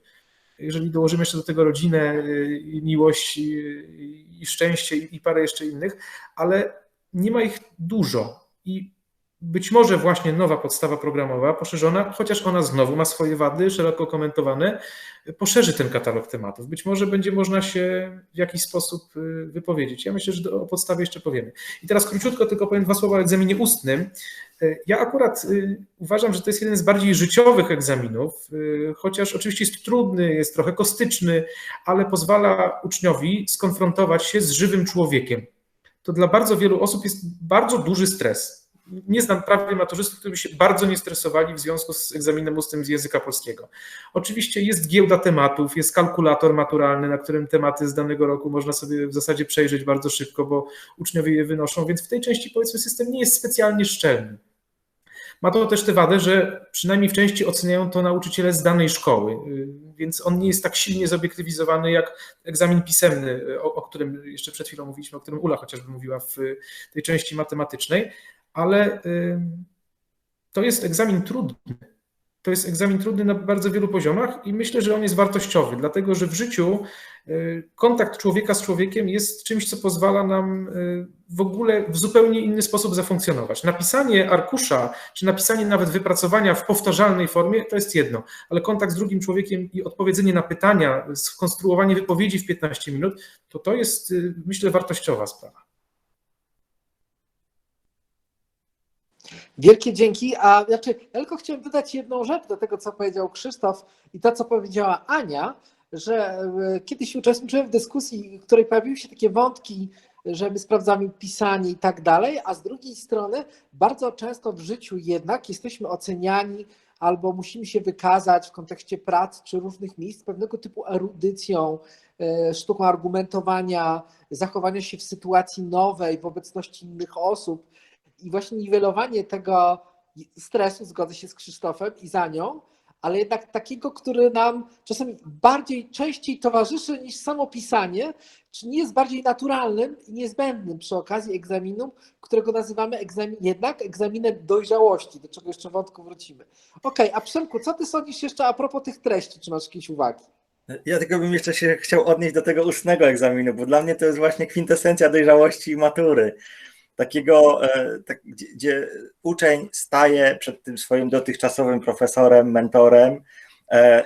jeżeli dołożymy jeszcze do tego rodzinę, y, miłość i, szczęście i parę jeszcze innych, ale nie ma ich dużo i być może właśnie nowa podstawa programowa, poszerzona, chociaż ona znowu ma swoje wady, szeroko komentowane, poszerzy ten katalog tematów. Być może będzie można się w jakiś sposób y, wypowiedzieć. Ja myślę, że o podstawie jeszcze powiemy. I teraz króciutko tylko powiem dwa słowa o egzaminie ustnym. Y, Ja akurat y, uważam, że to jest jeden z bardziej życiowych egzaminów, chociaż oczywiście jest trudny, jest trochę kostyczny, ale pozwala uczniowi skonfrontować się z żywym człowiekiem. To dla bardzo wielu osób jest bardzo duży stres nie znam prawie maturzystów, którzy by się bardzo nie stresowali w związku z egzaminem ustnym z języka polskiego. Oczywiście jest giełda tematów, jest kalkulator maturalny, na którym tematy z danego roku można sobie w zasadzie przejrzeć bardzo szybko, bo uczniowie je wynoszą, więc w tej części powiedzmy system nie jest specjalnie szczelny. Ma to też tę wadę, że przynajmniej w części oceniają to nauczyciele z danej szkoły, więc on nie jest tak silnie zobiektywizowany jak egzamin pisemny, o, o którym jeszcze przed chwilą mówiliśmy, o którym Ula chociażby mówiła w tej części matematycznej ale to jest egzamin trudny. To jest egzamin trudny na bardzo wielu poziomach i myślę, że on jest wartościowy, dlatego że w życiu kontakt człowieka z człowiekiem jest czymś, co pozwala nam w ogóle w zupełnie inny sposób zafunkcjonować. Napisanie arkusza, czy napisanie nawet wypracowania w powtarzalnej formie to jest jedno, ale kontakt z drugim człowiekiem i odpowiedzenie na pytania, skonstruowanie wypowiedzi w 15 minut, to to jest, myślę, wartościowa sprawa. Wielkie dzięki. A znaczy, ja tylko chciałem dodać jedną rzecz do tego, co powiedział Krzysztof i to, co powiedziała Ania, że kiedyś uczestniczyłem w dyskusji, w której pojawiły się takie wątki, że my sprawdzamy pisanie i tak dalej, a z drugiej strony bardzo często w życiu jednak jesteśmy oceniani albo musimy się wykazać w kontekście prac czy różnych miejsc pewnego typu erudycją, sztuką argumentowania, zachowania się w sytuacji nowej, w obecności innych osób i właśnie niwelowanie tego stresu, zgodzę się z Krzysztofem i za nią, ale jednak takiego, który nam czasami bardziej, częściej towarzyszy niż samo pisanie, czy nie jest bardziej naturalnym i niezbędnym przy okazji egzaminu, którego nazywamy egzamin, jednak egzaminem dojrzałości, do czego jeszcze wątku wrócimy. Okej, okay, a Przemku, co ty sądzisz jeszcze a propos tych treści, czy masz jakieś uwagi? Ja tylko bym jeszcze się chciał odnieść do tego ustnego egzaminu, bo dla mnie to jest właśnie kwintesencja dojrzałości i matury takiego, tak, gdzie, gdzie, uczeń staje przed tym swoim dotychczasowym profesorem, mentorem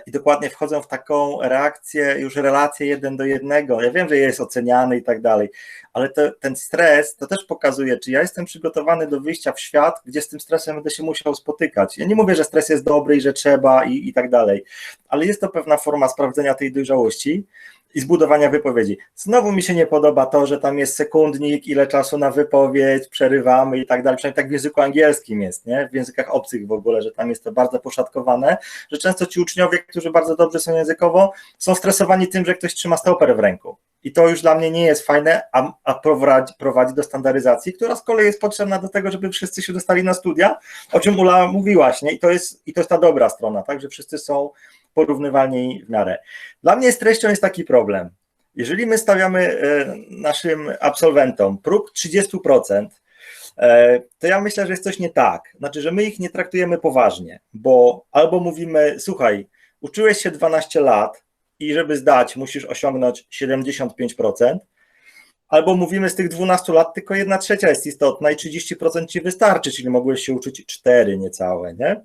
i dokładnie wchodzą w taką reakcję, już relację jeden do jednego. Ja wiem, że jest oceniany i tak dalej, ale to, ten stres to też pokazuje, czy ja jestem przygotowany do wyjścia w świat, gdzie z tym stresem będę się musiał spotykać. Ja nie mówię, że stres jest dobry i że trzeba i, i tak dalej, ale jest to pewna forma sprawdzenia tej dojrzałości i zbudowania wypowiedzi. Znowu mi się nie podoba to, że tam jest sekundnik, ile czasu na wypowiedź, przerywamy i tak dalej. Przynajmniej tak w języku angielskim jest, nie? W językach obcych w ogóle, że tam jest to bardzo poszatkowane, że często ci uczniowie, którzy bardzo dobrze są językowo, są stresowani tym, że ktoś trzyma stoper w ręku. I to już dla mnie nie jest fajne, a, a prowadzi, prowadzi do standaryzacji, która z kolei jest potrzebna do tego, żeby wszyscy się dostali na studia, o czym Ula mówiłaś, nie? I to jest, i to jest ta dobra strona, tak, że wszyscy są porównywalni w miarę. Dla mnie z treścią jest taki problem. Jeżeli my stawiamy naszym absolwentom próg 30%, to ja myślę, że jest coś nie tak. Znaczy, że my ich nie traktujemy poważnie, bo albo mówimy, słuchaj, uczyłeś się 12 lat i żeby zdać, musisz osiągnąć 75%, albo mówimy z tych 12 lat tylko 1 trzecia jest istotna i 30% ci wystarczy, czyli mogłeś się uczyć 4 niecałe, nie?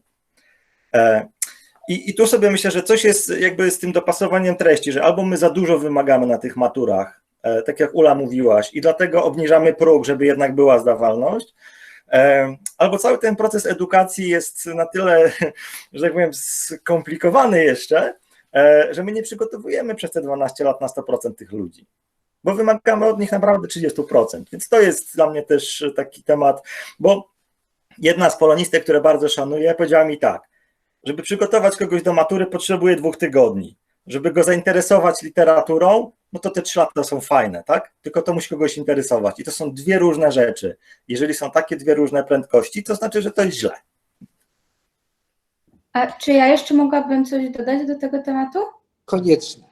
I, I tu sobie myślę, że coś jest jakby z tym dopasowaniem treści, że albo my za dużo wymagamy na tych maturach, e, tak jak Ula mówiłaś, i dlatego obniżamy próg, żeby jednak była zdawalność, e, albo cały ten proces edukacji jest na tyle, że tak powiem, skomplikowany jeszcze, e, że my nie przygotowujemy przez te 12 lat na 100% tych ludzi. Bo wymagamy od nich naprawdę 30%. Więc to jest dla mnie też taki temat, bo jedna z polonistek, które bardzo szanuję, powiedziała mi tak, żeby przygotować kogoś do matury, potrzebuje dwóch tygodni. Żeby go zainteresować literaturą, no to te trzy lata są fajne, tak? Tylko to musi kogoś interesować. I to są dwie różne rzeczy. Jeżeli są takie dwie różne prędkości, to znaczy, że to jest źle. A czy ja jeszcze mogłabym coś dodać do tego tematu? Koniecznie.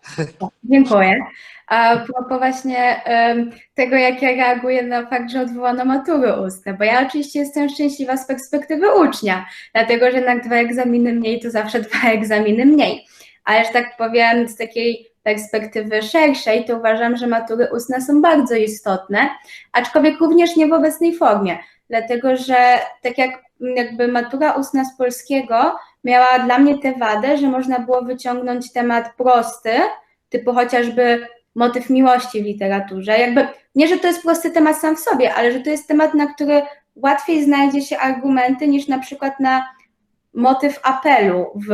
Dziękuję. A propos właśnie um, tego, jak ja reaguję na fakt, że odwołano matury ustne, bo ja oczywiście jestem szczęśliwa z perspektywy ucznia, dlatego że jednak dwa egzaminy mniej to zawsze dwa egzaminy mniej. Ale że tak powiem, z takiej perspektywy szerszej, to uważam, że matury ustne są bardzo istotne, aczkolwiek również nie w obecnej formie, dlatego że tak jak jakby matura ustna z polskiego miała dla mnie tę wadę, że można było wyciągnąć temat prosty, typu chociażby motyw miłości w literaturze. Jakby nie, że to jest prosty temat sam w sobie, ale że to jest temat, na który łatwiej znajdzie się argumenty niż na przykład na motyw apelu w,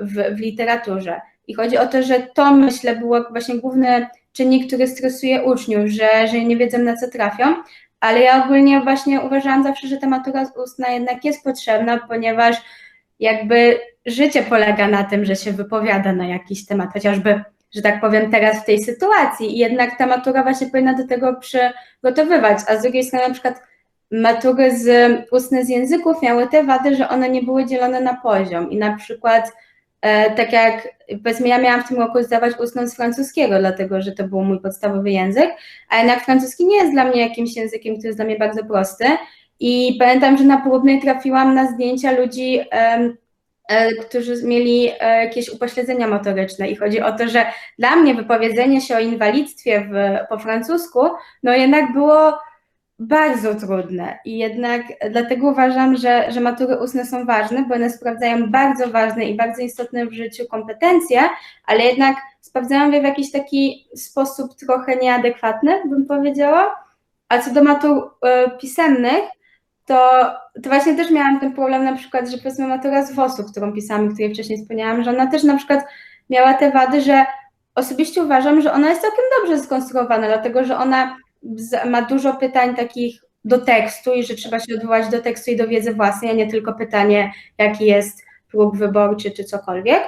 w, w literaturze. I chodzi o to, że to myślę było właśnie główny czynnik, który stresuje uczniów, że, że nie wiedzą na co trafią, ale ja ogólnie właśnie uważałam zawsze, że ta matura ustna jednak jest potrzebna, ponieważ jakby życie polega na tym, że się wypowiada na jakiś temat, chociażby, że tak powiem, teraz w tej sytuacji. I jednak ta matura właśnie powinna do tego przygotowywać. A z drugiej strony, na przykład, matury z ustne z języków miały te wady, że one nie były dzielone na poziom. I na przykład, e, tak jak powiedzmy, ja miałam w tym roku zdawać ustną z francuskiego, dlatego że to był mój podstawowy język, a jednak francuski nie jest dla mnie jakimś językiem, który jest dla mnie bardzo prosty. I pamiętam, że na próbnej trafiłam na zdjęcia ludzi, e, którzy mieli e, jakieś upośledzenia motoryczne. I chodzi o to, że dla mnie wypowiedzenie się o inwalidztwie w, po francusku, no jednak było bardzo trudne. I jednak dlatego uważam, że, że matury ustne są ważne, bo one sprawdzają bardzo ważne i bardzo istotne w życiu kompetencje, ale jednak sprawdzają je w jakiś taki sposób trochę nieadekwatny, bym powiedziała. A co do matur y, pisemnych, to, to właśnie też miałam ten problem na przykład, że powiedzmy matura z WOS-u, którą pisałam i której wcześniej wspomniałam, że ona też na przykład miała te wady, że osobiście uważam, że ona jest całkiem dobrze skonstruowana, dlatego że ona ma dużo pytań takich do tekstu i że trzeba się odwołać do tekstu i do wiedzy własnej, a nie tylko pytanie, jaki jest próg wyborczy czy cokolwiek,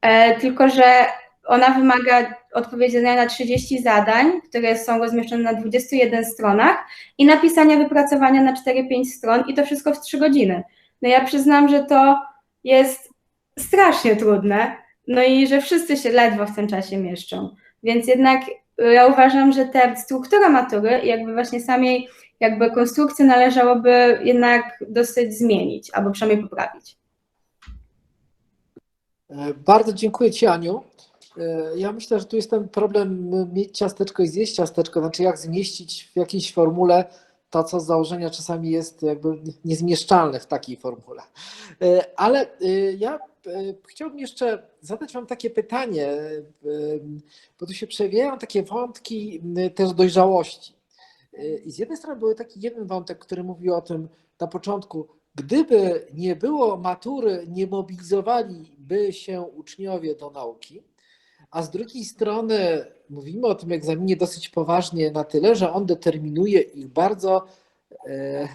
e, tylko że ona wymaga odpowiedzenia na 30 zadań, które są rozmieszczone na 21 stronach i napisania wypracowania na 4-5 stron i to wszystko w 3 godziny. No ja przyznam, że to jest strasznie trudne, no i że wszyscy się ledwo w tym czasie mieszczą. Więc jednak ja uważam, że ta struktura matury, jakby właśnie samej jakby konstrukcję należałoby jednak dosyć zmienić, albo przynajmniej poprawić. E, Bardzo dziękuję Ci, Aniu. E, Ja myślę, że tu jest ten problem mieć ciasteczko i zjeść ciasteczko, znaczy jak zmieścić w jakiejś formule to, co z założenia czasami jest jakby niezmieszczalne w takiej formule. E, Ale e, ja chciałbym jeszcze zadać Wam takie pytanie, bo tu się przewijają takie wątki też dojrzałości. I z jednej strony był taki jeden wątek, który mówił o tym na początku, gdyby nie było matury, nie mobilizowaliby się uczniowie do nauki, a z drugiej strony mówimy o tym egzaminie dosyć poważnie na tyle, że on determinuje ich bardzo, e,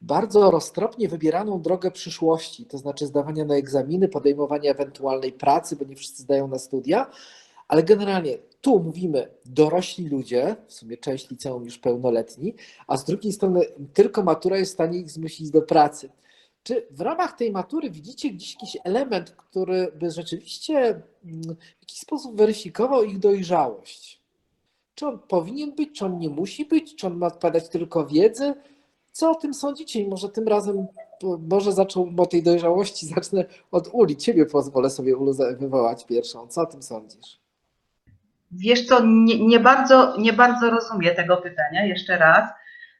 bardzo roztropnie wybieraną drogę przyszłości, to znaczy zdawania na egzaminy, podejmowania ewentualnej pracy, bo nie wszyscy zdają na studia, ale generalnie tu mówimy dorośli ludzie, w sumie część liceum już pełnoletni, a z drugiej strony tylko matura jest w stanie ich zmusić do pracy. Czy w ramach tej matury widzicie gdzieś jakiś element, który by rzeczywiście mm, w jakiś sposób weryfikował ich dojrzałość? Czy on powinien być, czy on nie musi być, czy on ma odpowiadać tylko wiedzy? Co o tym sądzicie? I może tym razem, bo- może zaczął o tej dojrzałości, zacznę od Uli. Ciebie pozwolę sobie Ulu wywołać pierwszą. Co o tym sądzisz? Wiesz co, nie, nie, bardzo, nie bardzo rozumiem tego pytania, jeszcze raz,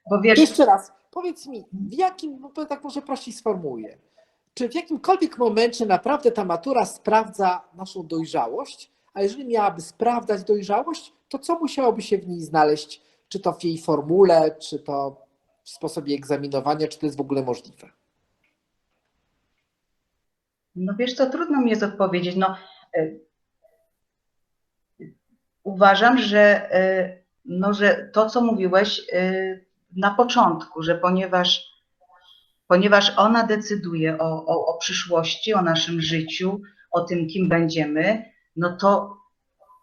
bo wiesz, Jeszcze raz, powiedz mi, w jakim, bo tak może prościej sformułuję, czy w jakimkolwiek momencie naprawdę ta matura sprawdza naszą dojrzałość, a jeżeli miałaby sprawdzać dojrzałość, to co musiałoby się w niej znaleźć, czy to w jej formule, czy to w sposobie egzaminowania, czy to jest w ogóle możliwe? no wiesz co, trudno mi jest odpowiedzieć. No, y, uważam, że, y, no, że to, co mówiłeś y, na początku, że ponieważ, ponieważ ona decyduje o, o, o przyszłości, o naszym życiu, o tym, kim będziemy, no to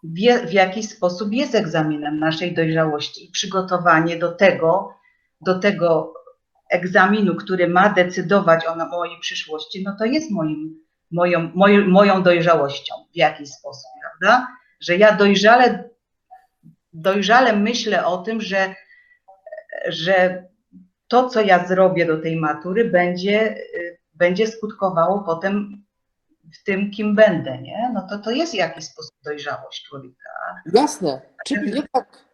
wie, w jakiś sposób jest egzaminem naszej dojrzałości i przygotowanie do tego, do tego egzaminu, który ma decydować o, mojej przyszłości, no to jest moim, moją, moją, moją dojrzałością w jakiś sposób, prawda? Że ja dojrzale, dojrzale myślę o tym, że, że to, co ja zrobię do tej matury, będzie, y, będzie skutkowało potem w tym, kim będę, nie? No to to jest jakiś sposób dojrzałość człowieka. Jasne. Czyli nie tak.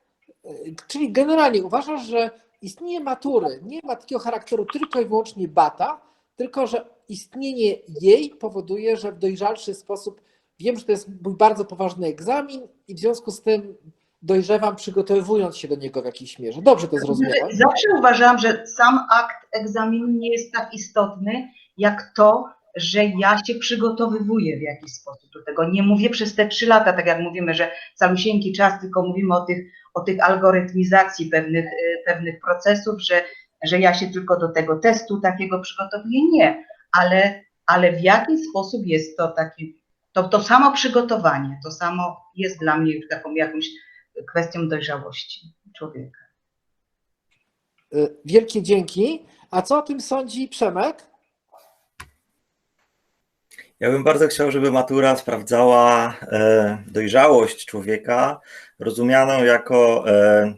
y, Czyli generalnie uważasz, że istnienie matury nie ma takiego charakteru tylko i wyłącznie bata, tylko że istnienie jej powoduje, że w dojrzalszy sposób wiem, że to jest mój bardzo poważny egzamin i w związku z tym dojrzewam, przygotowując się do niego w jakiejś mierze. Dobrze to zrozumiałem. Zawsze uważałam, że sam akt egzaminu nie jest tak istotny, jak to, że ja się przygotowywuję w jakiś sposób do tego. Nie mówię przez te trzy lata, tak jak mówimy, że calusieńki czas, tylko mówimy o tych, o tych algorytmizacji pewnych, y, pewnych procesów, że, że ja się tylko do tego testu takiego przygotowuję. Nie, ale, ale w jaki sposób jest to taki, to, to samo przygotowanie, to samo jest dla mnie już taką jakąś kwestią dojrzałości człowieka. Y, Wielkie dzięki. A co o tym sądzi Przemek? Ja bym bardzo chciał, żeby matura sprawdzała e, dojrzałość człowieka, rozumianą jako e,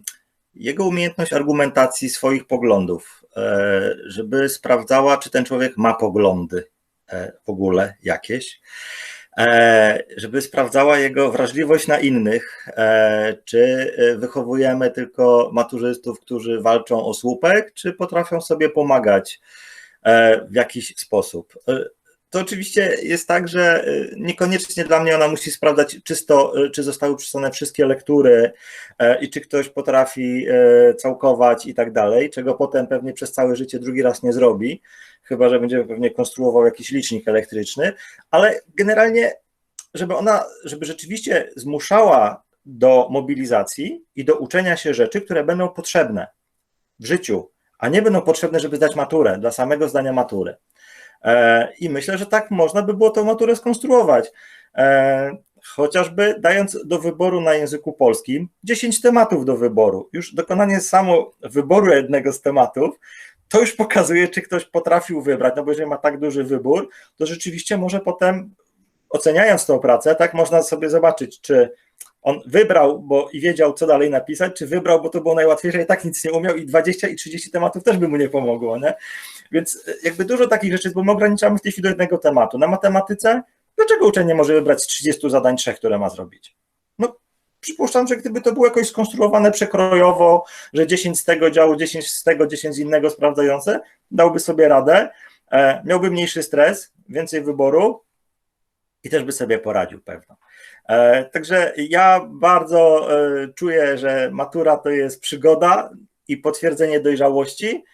jego umiejętność argumentacji swoich poglądów, e, żeby sprawdzała, czy ten człowiek ma poglądy e, w ogóle jakieś, e, żeby sprawdzała jego wrażliwość na innych, e, czy e, wychowujemy tylko maturzystów, którzy walczą o słupek, czy potrafią sobie pomagać e, w jakiś sposób. To oczywiście jest tak, że y, niekoniecznie dla mnie ona musi sprawdzać czysto, y, czy zostały przysłane wszystkie lektury e, i czy ktoś potrafi e, całkować i tak dalej, czego potem pewnie przez całe życie drugi raz nie zrobi, chyba że będzie pewnie konstruował jakiś licznik elektryczny, ale generalnie, żeby ona, żeby rzeczywiście zmuszała do mobilizacji i do uczenia się rzeczy, które będą potrzebne w życiu, a nie będą potrzebne, żeby zdać maturę, dla samego zdania matury. E, I myślę, że tak można by było tą maturę skonstruować. E, Chociażby dając do wyboru na języku polskim 10 tematów do wyboru. Już dokonanie samo wyboru jednego z tematów to już pokazuje, czy ktoś potrafił wybrać, no bo jeżeli ma tak duży wybór, to rzeczywiście może potem oceniając tą pracę, tak można sobie zobaczyć, czy on wybrał bo i wiedział, co dalej napisać, czy wybrał, bo to było najłatwiejsze i tak nic nie umiał i 20 i 30 tematów też by mu nie pomogło, nie? Więc jakby dużo takich rzeczy jest, bo my ograniczamy w tej chwili do jednego tematu. Na matematyce, dlaczego uczeń nie może wybrać z 30 zadań trzech, które ma zrobić? No, przypuszczam, że gdyby to było jakoś skonstruowane przekrojowo, że 10 z tego działu, 10 z tego, 10 z innego sprawdzające, dałby sobie radę, e, miałby mniejszy stres, więcej wyboru i też by sobie poradził pewno. E, Także ja bardzo e, czuję, że matura to jest przygoda i potwierdzenie dojrzałości e,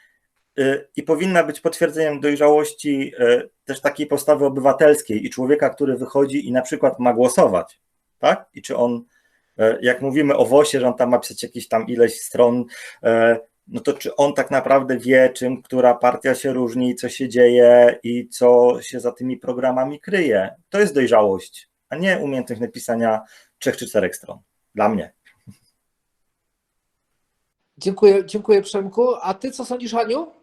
i powinna być potwierdzeniem dojrzałości e, też takiej postawy obywatelskiej i człowieka, który wychodzi i na przykład ma głosować, tak? I czy on, e, jak mówimy o WOSie, że on tam ma pisać jakieś tam ileś stron, no to czy on tak naprawdę wie, czym która partia się różni, co się dzieje i co się za tymi programami kryje? To jest dojrzałość, a nie umiejętność napisania trzech czy czterech stron. Dla mnie. Dziękuję, dziękuję Przemku. A ty co sądzisz, Aniu?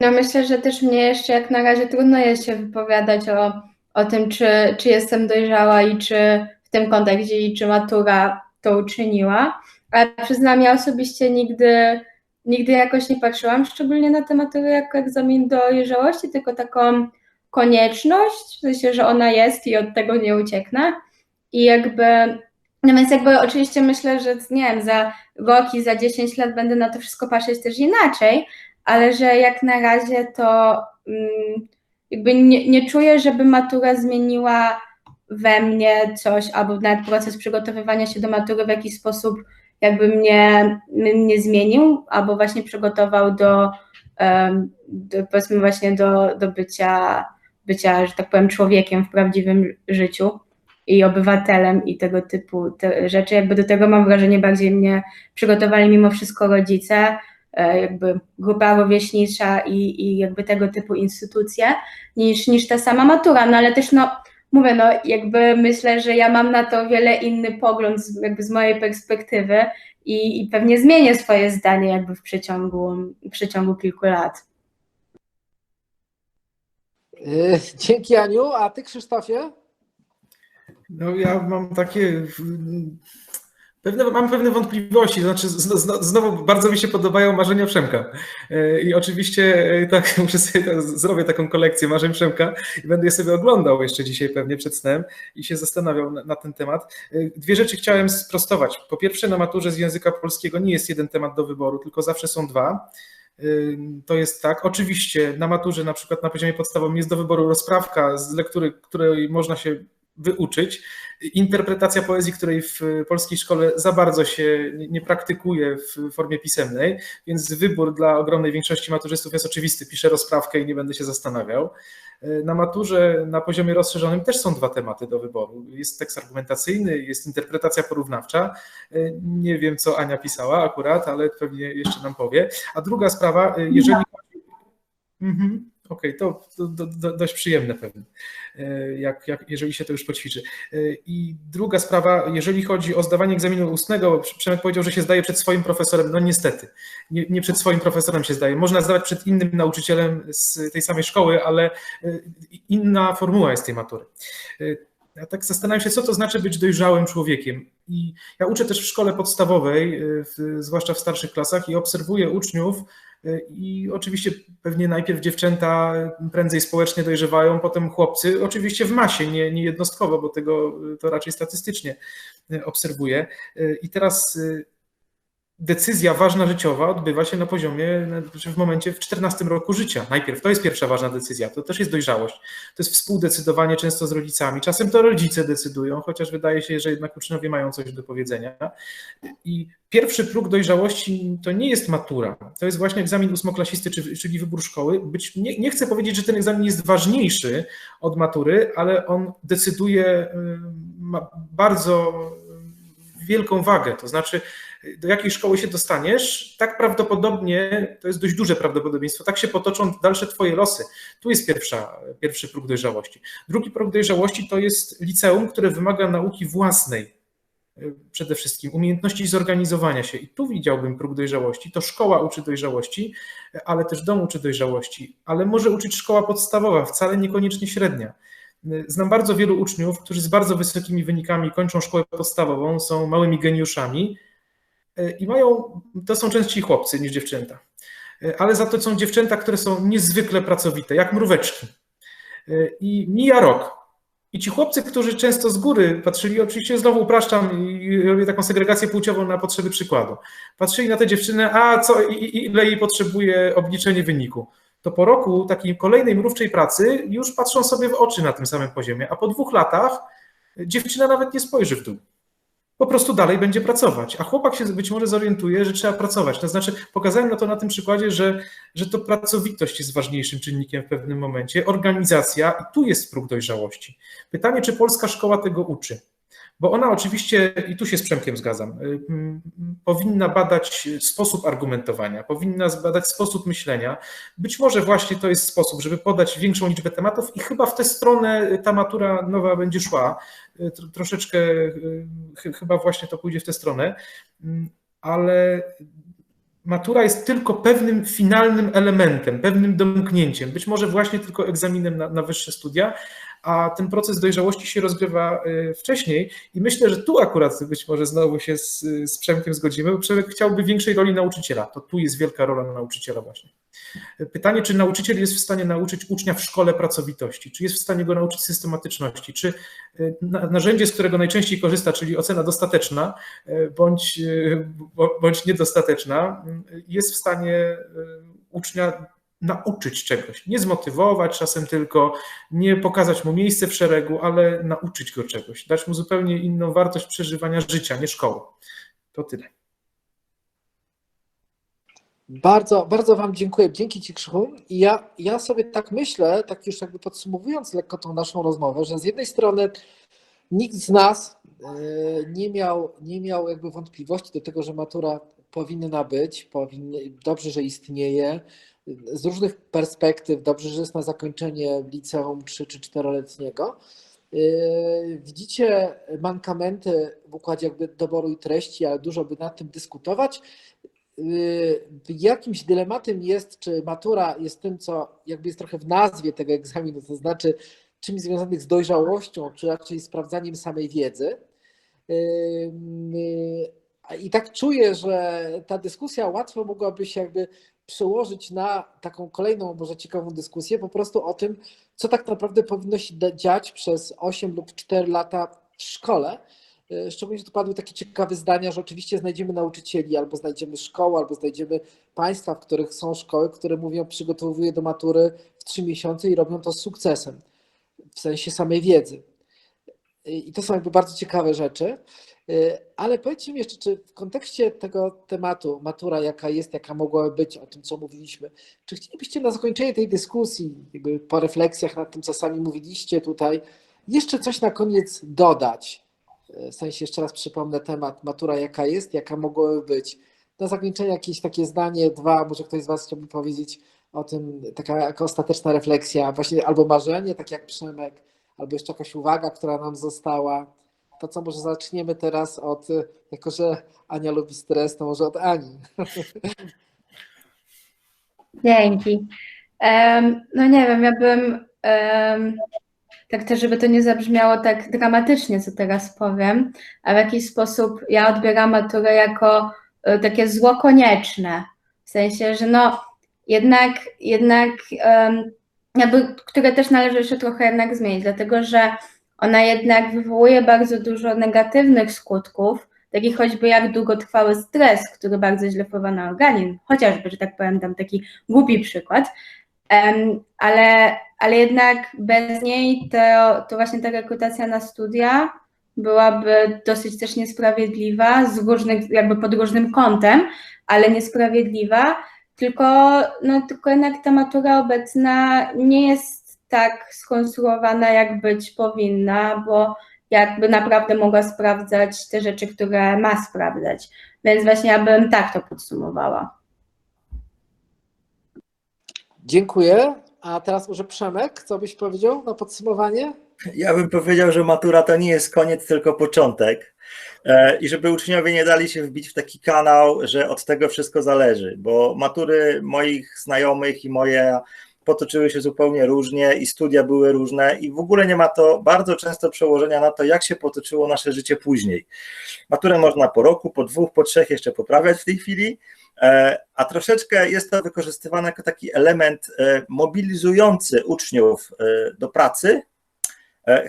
No myślę, że też mnie jeszcze jak na razie trudno jest się wypowiadać o, o tym, czy, czy jestem dojrzała i czy w tym kontekście i czy matura to uczyniła. Ale przyznam, ja osobiście nigdy, nigdy jakoś nie patrzyłam szczególnie na tę maturę jako egzamin dojrzałości, tylko taką konieczność, w sensie, że ona jest i od tego nie ucieknę. I jakby, no więc jakby oczywiście myślę, że nie wiem, za rok i za 10 lat będę na to wszystko patrzeć też inaczej, ale że jak na razie to mm, jakby nie, nie czuję, żeby matura zmieniła we mnie coś, albo nawet proces przygotowywania się do matury w jakiś sposób jakby mnie, mnie zmienił, albo właśnie przygotował do, do powiedzmy właśnie do, do bycia, bycia, że tak powiem, człowiekiem w prawdziwym życiu i obywatelem i tego typu te rzeczy. Jakby do tego mam wrażenie bardziej mnie przygotowali mimo wszystko rodzice, jakby grupa rówieśnicza i, i jakby tego typu instytucje, niż, niż ta sama matura, no ale też no mówię, no jakby myślę, że ja mam na to wiele inny pogląd z, jakby z mojej perspektywy i, i pewnie zmienię swoje zdanie jakby w przeciągu, w przeciągu kilku lat. Yy, Dzięki Aniu. A ty Krzysztofie? No ja mam takie Pewne, mam pewne wątpliwości, znaczy znowu bardzo mi się podobają marzenia Przemka E, i oczywiście e, tak, muszę sobie tak, zrobię taką kolekcję marzeń Przemka i będę je sobie oglądał jeszcze dzisiaj pewnie przed snem i się zastanawiał na, na ten temat. E, Dwie rzeczy chciałem sprostować. Po pierwsze na maturze z języka polskiego nie jest jeden temat do wyboru, tylko zawsze są dwa. To jest tak. Oczywiście na maturze, na przykład na poziomie podstawowym, jest do wyboru rozprawka z lektury, której można się wyuczyć. Interpretacja poezji, której w polskiej szkole za bardzo się nie praktykuje w formie pisemnej, więc wybór dla ogromnej większości maturzystów jest oczywisty. Piszę rozprawkę i nie będę się zastanawiał. Na maturze na poziomie rozszerzonym też są dwa tematy do wyboru. Jest tekst argumentacyjny, jest interpretacja porównawcza. Nie wiem, co Ania pisała akurat, ale pewnie jeszcze nam powie. A druga sprawa, jeżeli chodzi. Mhm. Okej, to, to, to, to dość przyjemne pewnie, jak, jak, jeżeli się to już poćwiczy. E, I druga sprawa, jeżeli chodzi o zdawanie egzaminu ustnego, Przemek powiedział, że się zdaje przed swoim profesorem. No niestety, nie, nie przed swoim profesorem się zdaje. Można zdawać przed innym nauczycielem z tej samej szkoły, ale e, inna formuła jest tej matury. Ja tak zastanawiam się, co to znaczy być dojrzałym człowiekiem. I ja uczę też w szkole podstawowej, w, zwłaszcza w starszych klasach, i obserwuję uczniów, i oczywiście pewnie najpierw dziewczęta prędzej społecznie dojrzewają, potem chłopcy, oczywiście w masie, nie, nie jednostkowo, bo tego to raczej statystycznie obserwuję. I teraz decyzja ważna życiowa odbywa się na poziomie, w momencie w 14 roku życia. Najpierw to jest pierwsza ważna decyzja, to też jest dojrzałość. To jest współdecydowanie często z rodzicami. Czasem to rodzice decydują, chociaż wydaje się, że jednak uczniowie mają coś do powiedzenia. I pierwszy próg dojrzałości to nie jest matura, to jest właśnie egzamin ósmoklasisty, czyli wybór szkoły. Być, nie, nie chcę powiedzieć, że ten egzamin jest ważniejszy od matury, ale on decyduje, ma bardzo wielką wagę, to znaczy do jakiej szkoły się dostaniesz, tak prawdopodobnie, to jest dość duże prawdopodobieństwo, tak się potoczą dalsze twoje losy. Tu jest pierwsza, pierwszy próg dojrzałości. Drugi próg dojrzałości to jest liceum, które wymaga nauki własnej, przede wszystkim umiejętności zorganizowania się. I tu widziałbym próg dojrzałości. To szkoła uczy dojrzałości, ale też dom uczy dojrzałości, ale może uczyć szkoła podstawowa, wcale niekoniecznie średnia. Znam bardzo wielu uczniów, którzy z bardzo wysokimi wynikami kończą szkołę podstawową, są małymi geniuszami, i mają, to są częściej chłopcy niż dziewczęta, ale za to są dziewczęta, które są niezwykle pracowite, jak mróweczki. I mija rok. I ci chłopcy, którzy często z góry patrzyli, oczywiście znowu upraszczam i robię taką segregację płciową na potrzeby przykładu, patrzyli na tę dziewczynę, a co, ile jej potrzebuje obliczenie wyniku. To po roku takiej kolejnej mrówczej pracy już patrzą sobie w oczy na tym samym poziomie, a po dwóch latach dziewczyna nawet nie spojrzy w dół po prostu dalej będzie pracować. A chłopak się być może zorientuje, że trzeba pracować. To znaczy, pokazałem na to na tym przykładzie, że, że to pracowitość jest ważniejszym czynnikiem w pewnym momencie, organizacja i tu jest próg dojrzałości. Pytanie, czy polska szkoła tego uczy? Bo ona oczywiście, i tu się z Przemkiem zgadzam, powinna badać sposób argumentowania, powinna badać sposób myślenia. Być może właśnie to jest sposób, żeby podać większą liczbę tematów i chyba w tę stronę ta matura nowa będzie szła. Troszeczkę chyba właśnie to pójdzie w tę stronę, ale matura jest tylko pewnym finalnym elementem, pewnym domknięciem, być może właśnie tylko egzaminem na, na wyższe studia, a ten proces dojrzałości się rozgrywa wcześniej i myślę, że tu akurat być może znowu się z, z Przemkiem zgodzimy, bo Przemek chciałby większej roli nauczyciela, to tu jest wielka rola nauczyciela właśnie. Pytanie, czy nauczyciel jest w stanie nauczyć ucznia w szkole pracowitości, czy jest w stanie go nauczyć systematyczności, czy narzędzie, z którego najczęściej korzysta, czyli ocena dostateczna bądź, bądź niedostateczna, jest w stanie ucznia nauczyć czegoś, nie zmotywować czasem tylko, nie pokazać mu miejsce w szeregu, ale nauczyć go czegoś, dać mu zupełnie inną wartość przeżywania życia, nie szkoły. To tyle. Bardzo, bardzo Wam dziękuję. Dzięki Ci, Krzychu. I ja, ja sobie tak myślę, tak już jakby podsumowując lekko tą naszą rozmowę, że z jednej strony nikt z nas nie miał, nie miał jakby wątpliwości do tego, że matura powinna być, powinny, dobrze, że istnieje, z różnych perspektyw, dobrze, że jest na zakończenie liceum 3 czy 4-letniego. Widzicie mankamenty w układzie jakby doboru i treści, ale dużo by nad tym dyskutować. Jakimś dylematem jest, czy matura jest tym, co jakby jest trochę w nazwie tego egzaminu, to znaczy czymś związanych z dojrzałością, czy raczej sprawdzaniem samej wiedzy. I tak czuję, że ta dyskusja łatwo mogłaby się jakby przełożyć na taką kolejną, może ciekawą dyskusję, po prostu o tym, co tak naprawdę powinno się dziać przez 8 lub 4 lata w szkole. Y, Szczególnie, że tu padły takie ciekawe zdania, że oczywiście znajdziemy nauczycieli, albo znajdziemy szkoły, albo znajdziemy państwa, w których są szkoły, które mówią, przygotowuję do matury w 3 miesiące i robią to z sukcesem, w sensie samej wiedzy. I to są jakby bardzo ciekawe rzeczy. Y, Ale powiedzcie mi jeszcze, czy w kontekście tego tematu, matura jaka jest, jaka mogłaby być, o tym co mówiliśmy, czy chcielibyście na zakończenie tej dyskusji, jakby po refleksjach nad tym, co sami mówiliście tutaj, jeszcze coś na koniec dodać? Y, W sensie jeszcze raz przypomnę temat, matura jaka jest, jaka mogłaby być. Na zakończenie jakieś takie zdanie, dwa, może ktoś z Was chciałby powiedzieć o tym, taka jaka ostateczna refleksja, właśnie albo marzenie, tak jak Przemek, albo jeszcze jakaś uwaga, która nam została. To co, może zaczniemy teraz od, y, jako że Ania lubi stres, to może od Ani. Dzięki. Em, no nie wiem, ja bym em, tak też, żeby to nie zabrzmiało tak dramatycznie, co teraz powiem, a w jakiś sposób ja odbieram maturę jako e, takie zło konieczne. W sensie, że no jednak, jednak em, jakby, które też należy jeszcze trochę jednak zmienić, dlatego że ona jednak wywołuje bardzo dużo negatywnych skutków, takich choćby jak długotrwały stres, który bardzo źle wpływa na organizm, chociażby, że tak powiem, dam taki głupi przykład, Em, ale, ale jednak bez niej to, to właśnie ta rekrutacja na studia byłaby dosyć też niesprawiedliwa, z różnych, jakby pod różnym kątem, ale niesprawiedliwa, tylko, no, tylko jednak ta matura obecna nie jest tak skonstruowana, jak być powinna, bo jakby naprawdę mogła sprawdzać te rzeczy, które ma sprawdzać. Więc właśnie ja bym tak to podsumowała. Dziękuję. A teraz może Przemek, co byś powiedział na podsumowanie? Ja bym powiedział, że matura to nie jest koniec, tylko początek. E, I żeby uczniowie nie dali się wbić w taki kanał, że od tego wszystko zależy, bo matury moich znajomych i moje potoczyły się zupełnie różnie i studia były różne i w ogóle nie ma to bardzo często przełożenia na to, jak się potoczyło nasze życie później. Maturę można po roku, po dwóch, po trzech jeszcze poprawiać w tej chwili, e, a troszeczkę jest to wykorzystywane jako taki element e, mobilizujący uczniów e, do pracy,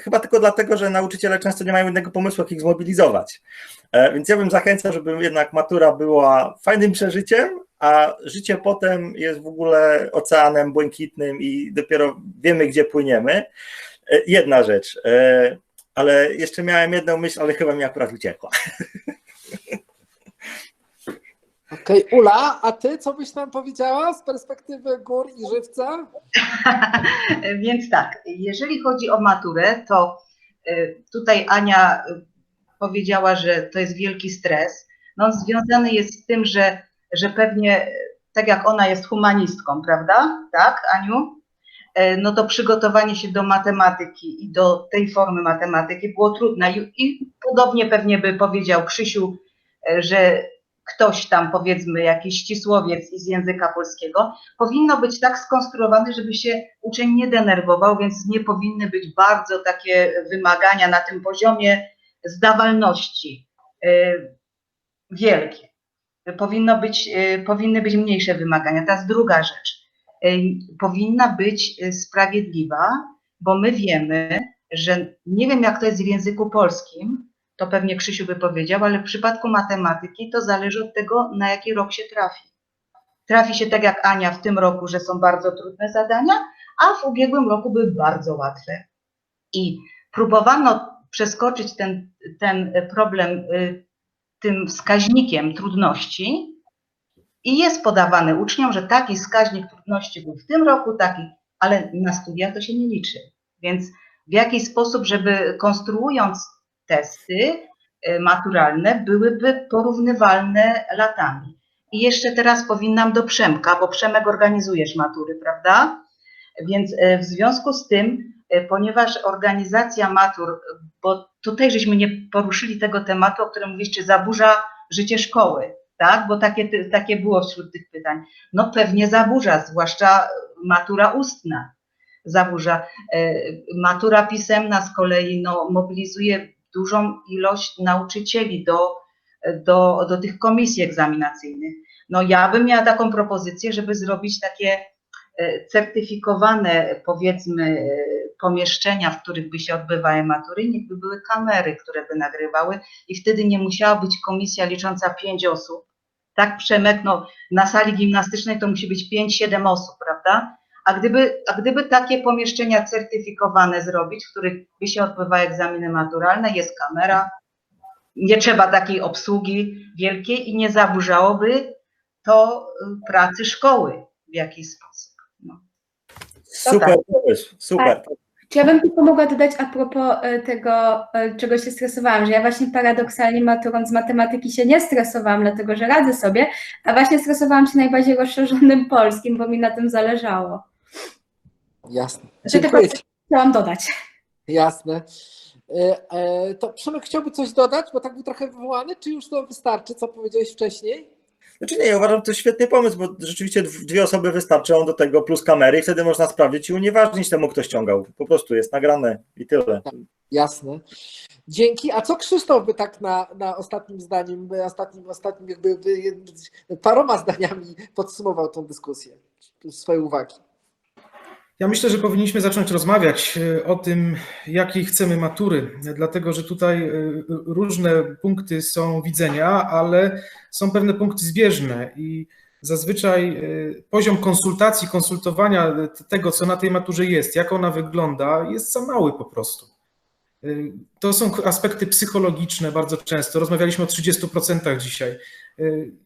Chyba tylko dlatego, że nauczyciele często nie mają innego pomysłu, jak ich zmobilizować. E, Więc ja bym zachęcał, żeby jednak matura była fajnym przeżyciem, a życie potem jest w ogóle oceanem błękitnym i dopiero wiemy, gdzie płyniemy. E, Jedna rzecz, e, ale jeszcze miałem jedną myśl, ale chyba mi akurat uciekła. Okej, Ula, a ty co byś nam powiedziała z perspektywy gór i żywca? Więc tak, jeżeli chodzi o maturę, to y, tutaj Ania y, powiedziała, że to jest wielki stres. No, on związany jest z tym, że, że pewnie, y, tak jak ona jest humanistką, prawda? Tak, Aniu? No to przygotowanie się do matematyki i do tej formy matematyki było trudne. I, i podobnie pewnie by powiedział Krzysiu, że ktoś tam, powiedzmy, jakiś ścisłowiec z języka polskiego, powinno być tak skonstruowane, żeby się uczeń nie denerwował, więc nie powinny być bardzo takie wymagania na tym poziomie zdawalności y, wielkie. Powinno być, y, powinny być mniejsze wymagania. Teraz druga rzecz. Y, Powinna być sprawiedliwa, bo my wiemy, że nie wiem jak to jest w języku polskim, to pewnie Krzysiu by powiedział, ale w przypadku matematyki to zależy od tego, na jaki rok się trafi. Trafi się tak jak Ania w tym roku, że są bardzo trudne zadania, a w ubiegłym roku były bardzo łatwe. I próbowano przeskoczyć ten, ten problem y, tym wskaźnikiem trudności i jest podawane uczniom, że taki wskaźnik trudności był w tym roku, taki, ale na studia to się nie liczy. Więc w jaki sposób, żeby konstruując testy y, maturalne byłyby porównywalne latami. I jeszcze teraz powinnam do Przemka, bo Przemek organizujesz matury, prawda? Więc y, w związku z tym, y, ponieważ organizacja matur, bo tutaj żeśmy nie poruszyli tego tematu, o którym mówisz, czy zaburza życie szkoły, tak? Bo takie, takie było wśród tych pytań. No pewnie zaburza, zwłaszcza matura ustna zaburza. Matura pisemna z kolei no, mobilizuje dużą ilość nauczycieli do, do, do tych komisji egzaminacyjnych. No ja bym miała taką propozycję, żeby zrobić takie e, certyfikowane, powiedzmy, pomieszczenia, w których by się odbywały matury, niech by były kamery, które by nagrywały i wtedy nie musiała być komisja licząca pięć osób. Tak, Przemek, no na sali gimnastycznej to musi być 5-7 osób, prawda? A gdyby, a gdyby takie pomieszczenia certyfikowane zrobić, w których by się odbywały egzaminy maturalne, jest kamera, nie trzeba takiej obsługi wielkiej i nie zaburzałoby to y, pracy szkoły w jakiś sposób. No. Super pomysł, super. Czy ja bym tylko mogła dodać a propos e, tego, e, czego się stresowałam, że ja właśnie paradoksalnie maturą z matematyki się nie stresowałam, dlatego że radzę sobie, a właśnie stresowałam się najbardziej rozszerzonym polskim, bo mi na tym zależało. Jasne. Że tylko chciałam dodać. Jasne. E, To Przemek chciałby coś dodać, bo tak był trochę wywołany, czy już to wystarczy, co powiedziałeś wcześniej? Znaczy nie, ja uważam, to świetny pomysł, bo rzeczywiście dw- dwie osoby wystarczą do tego plus kamery i wtedy można sprawdzić i unieważnić temu, kto ściągał. Po prostu jest nagrane i tyle. Jasne. Dzięki. A co Krzysztof by tak na, na ostatnim zdaniem, ostatnim, ostatnim jakby by, paroma zdaniami podsumował tą dyskusję, swoje uwagi? Ja myślę, że powinniśmy zacząć rozmawiać e, o tym, jakiej chcemy matury, dlatego że tutaj e, różne punkty są widzenia, ale są pewne punkty zbieżne i zazwyczaj e, poziom konsultacji, konsultowania tego, co na tej maturze jest, jak ona wygląda, jest za mały po prostu. To są aspekty psychologiczne bardzo często. Rozmawialiśmy o 30% dzisiaj.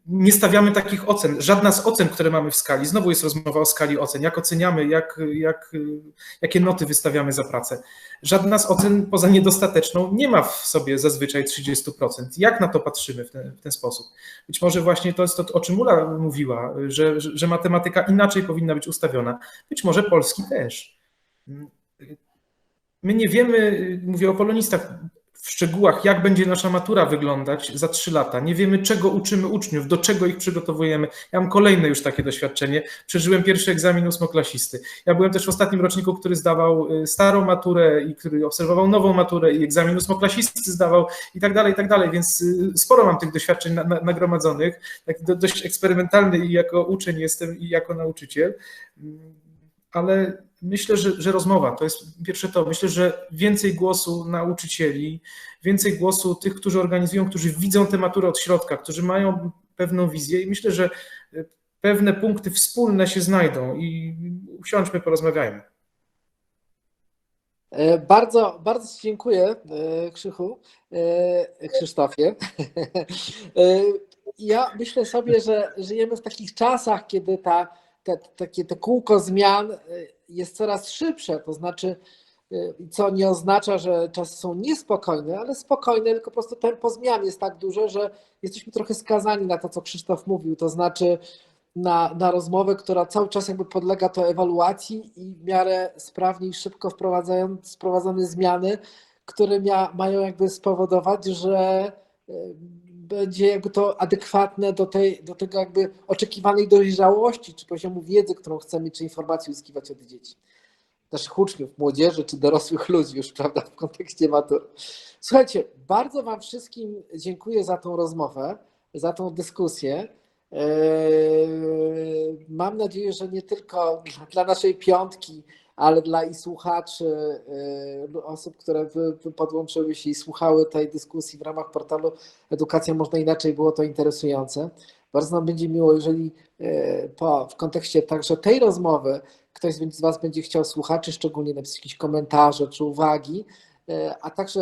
Nie stawiamy takich ocen. Żadna z ocen, które mamy w skali, znowu jest rozmowa o skali ocen, jak oceniamy, jak, jak, jakie noty wystawiamy za pracę. Żadna z ocen poza niedostateczną nie ma w sobie zazwyczaj 30%. Jak na to patrzymy w ten, w ten sposób? Być może właśnie to jest to, o czym Ula mówiła, że, że, matematyka inaczej powinna być ustawiona. Być może polski też. My nie wiemy, mówię o polonistach, w szczegółach, jak będzie nasza matura wyglądać za trzy lata. Nie wiemy, czego uczymy uczniów, do czego ich przygotowujemy. Ja mam kolejne już takie doświadczenie. Przeżyłem pierwszy egzamin ósmoklasisty. Ja byłem też w ostatnim roczniku, który zdawał starą maturę i który obserwował nową maturę i egzamin ósmoklasisty zdawał i tak dalej, i tak dalej, więc sporo mam tych doświadczeń na, na, nagromadzonych. Tak do, dość eksperymentalny i jako uczeń jestem i jako nauczyciel, ale myślę, że, że rozmowa to jest pierwsze to. Myślę, że więcej głosu nauczycieli, więcej głosu tych, którzy organizują, którzy widzą tę maturę od środka, którzy mają pewną wizję i myślę, że pewne punkty wspólne się znajdą i usiądźmy, porozmawiajmy. Bardzo, bardzo Ci dziękuję, Krzychu, Krzysztofie. Ja myślę sobie, że żyjemy w takich czasach, kiedy ta te, takie to kółko zmian jest coraz szybsze, to znaczy, co nie oznacza, że czasy są niespokojne, ale spokojne, tylko po prostu tempo zmian jest tak duże, że jesteśmy trochę skazani na to, co Krzysztof mówił, to znaczy na, na rozmowę, która cały czas jakby podlega to ewaluacji i w miarę sprawnie i szybko wprowadzając wprowadzane zmiany, które mia, mają jakby spowodować, że będzie jakby to adekwatne do, tej, do tego jakby oczekiwanej dojrzałości, czy poziomu wiedzy, którą chcemy, czy informacji uzyskiwać od dzieci. Naszych uczniów, młodzieży, czy dorosłych ludzi już, prawda, w kontekście matury. Słuchajcie, bardzo Wam wszystkim dziękuję za tą rozmowę, za tą dyskusję. Mam nadzieję, że nie tylko dla naszej piątki, ale dla i słuchaczy, osób, które podłączyły się i słuchały tej dyskusji w ramach portalu Edukacja Można Inaczej, było to interesujące. Bardzo nam będzie miło, jeżeli po, w kontekście także tej rozmowy ktoś z Was będzie chciał słuchaczy szczególnie napisać jakieś komentarze czy uwagi, a także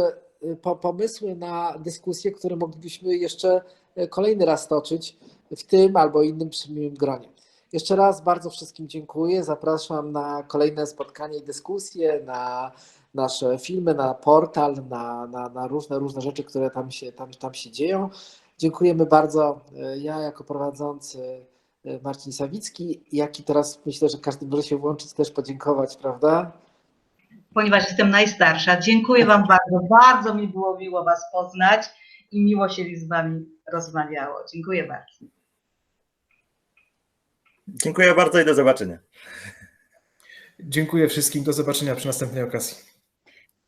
po, pomysły na dyskusje, które moglibyśmy jeszcze kolejny raz toczyć w tym albo innym przymiłym gronie. Jeszcze raz bardzo wszystkim dziękuję. Zapraszam na kolejne spotkanie i dyskusje, na nasze filmy, na portal, na, na, na, różne, różne rzeczy, które tam się, tam, tam się dzieją. Dziękujemy bardzo. Ja jako prowadzący Marcin Sawicki, jak i teraz myślę, że każdy może się włączyć, też podziękować, prawda? Ponieważ jestem najstarsza, dziękuję Wam bardzo. Bardzo mi było miło Was poznać i miło się z Wami rozmawiało. Dziękuję bardzo. Dziękuję bardzo i do zobaczenia. Dziękuję wszystkim. Do zobaczenia przy następnej okazji.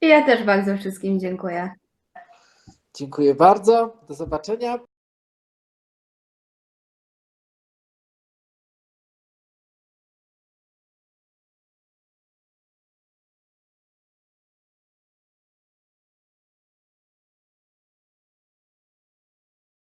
I ja też bardzo wszystkim dziękuję. Dziękuję bardzo. Do zobaczenia.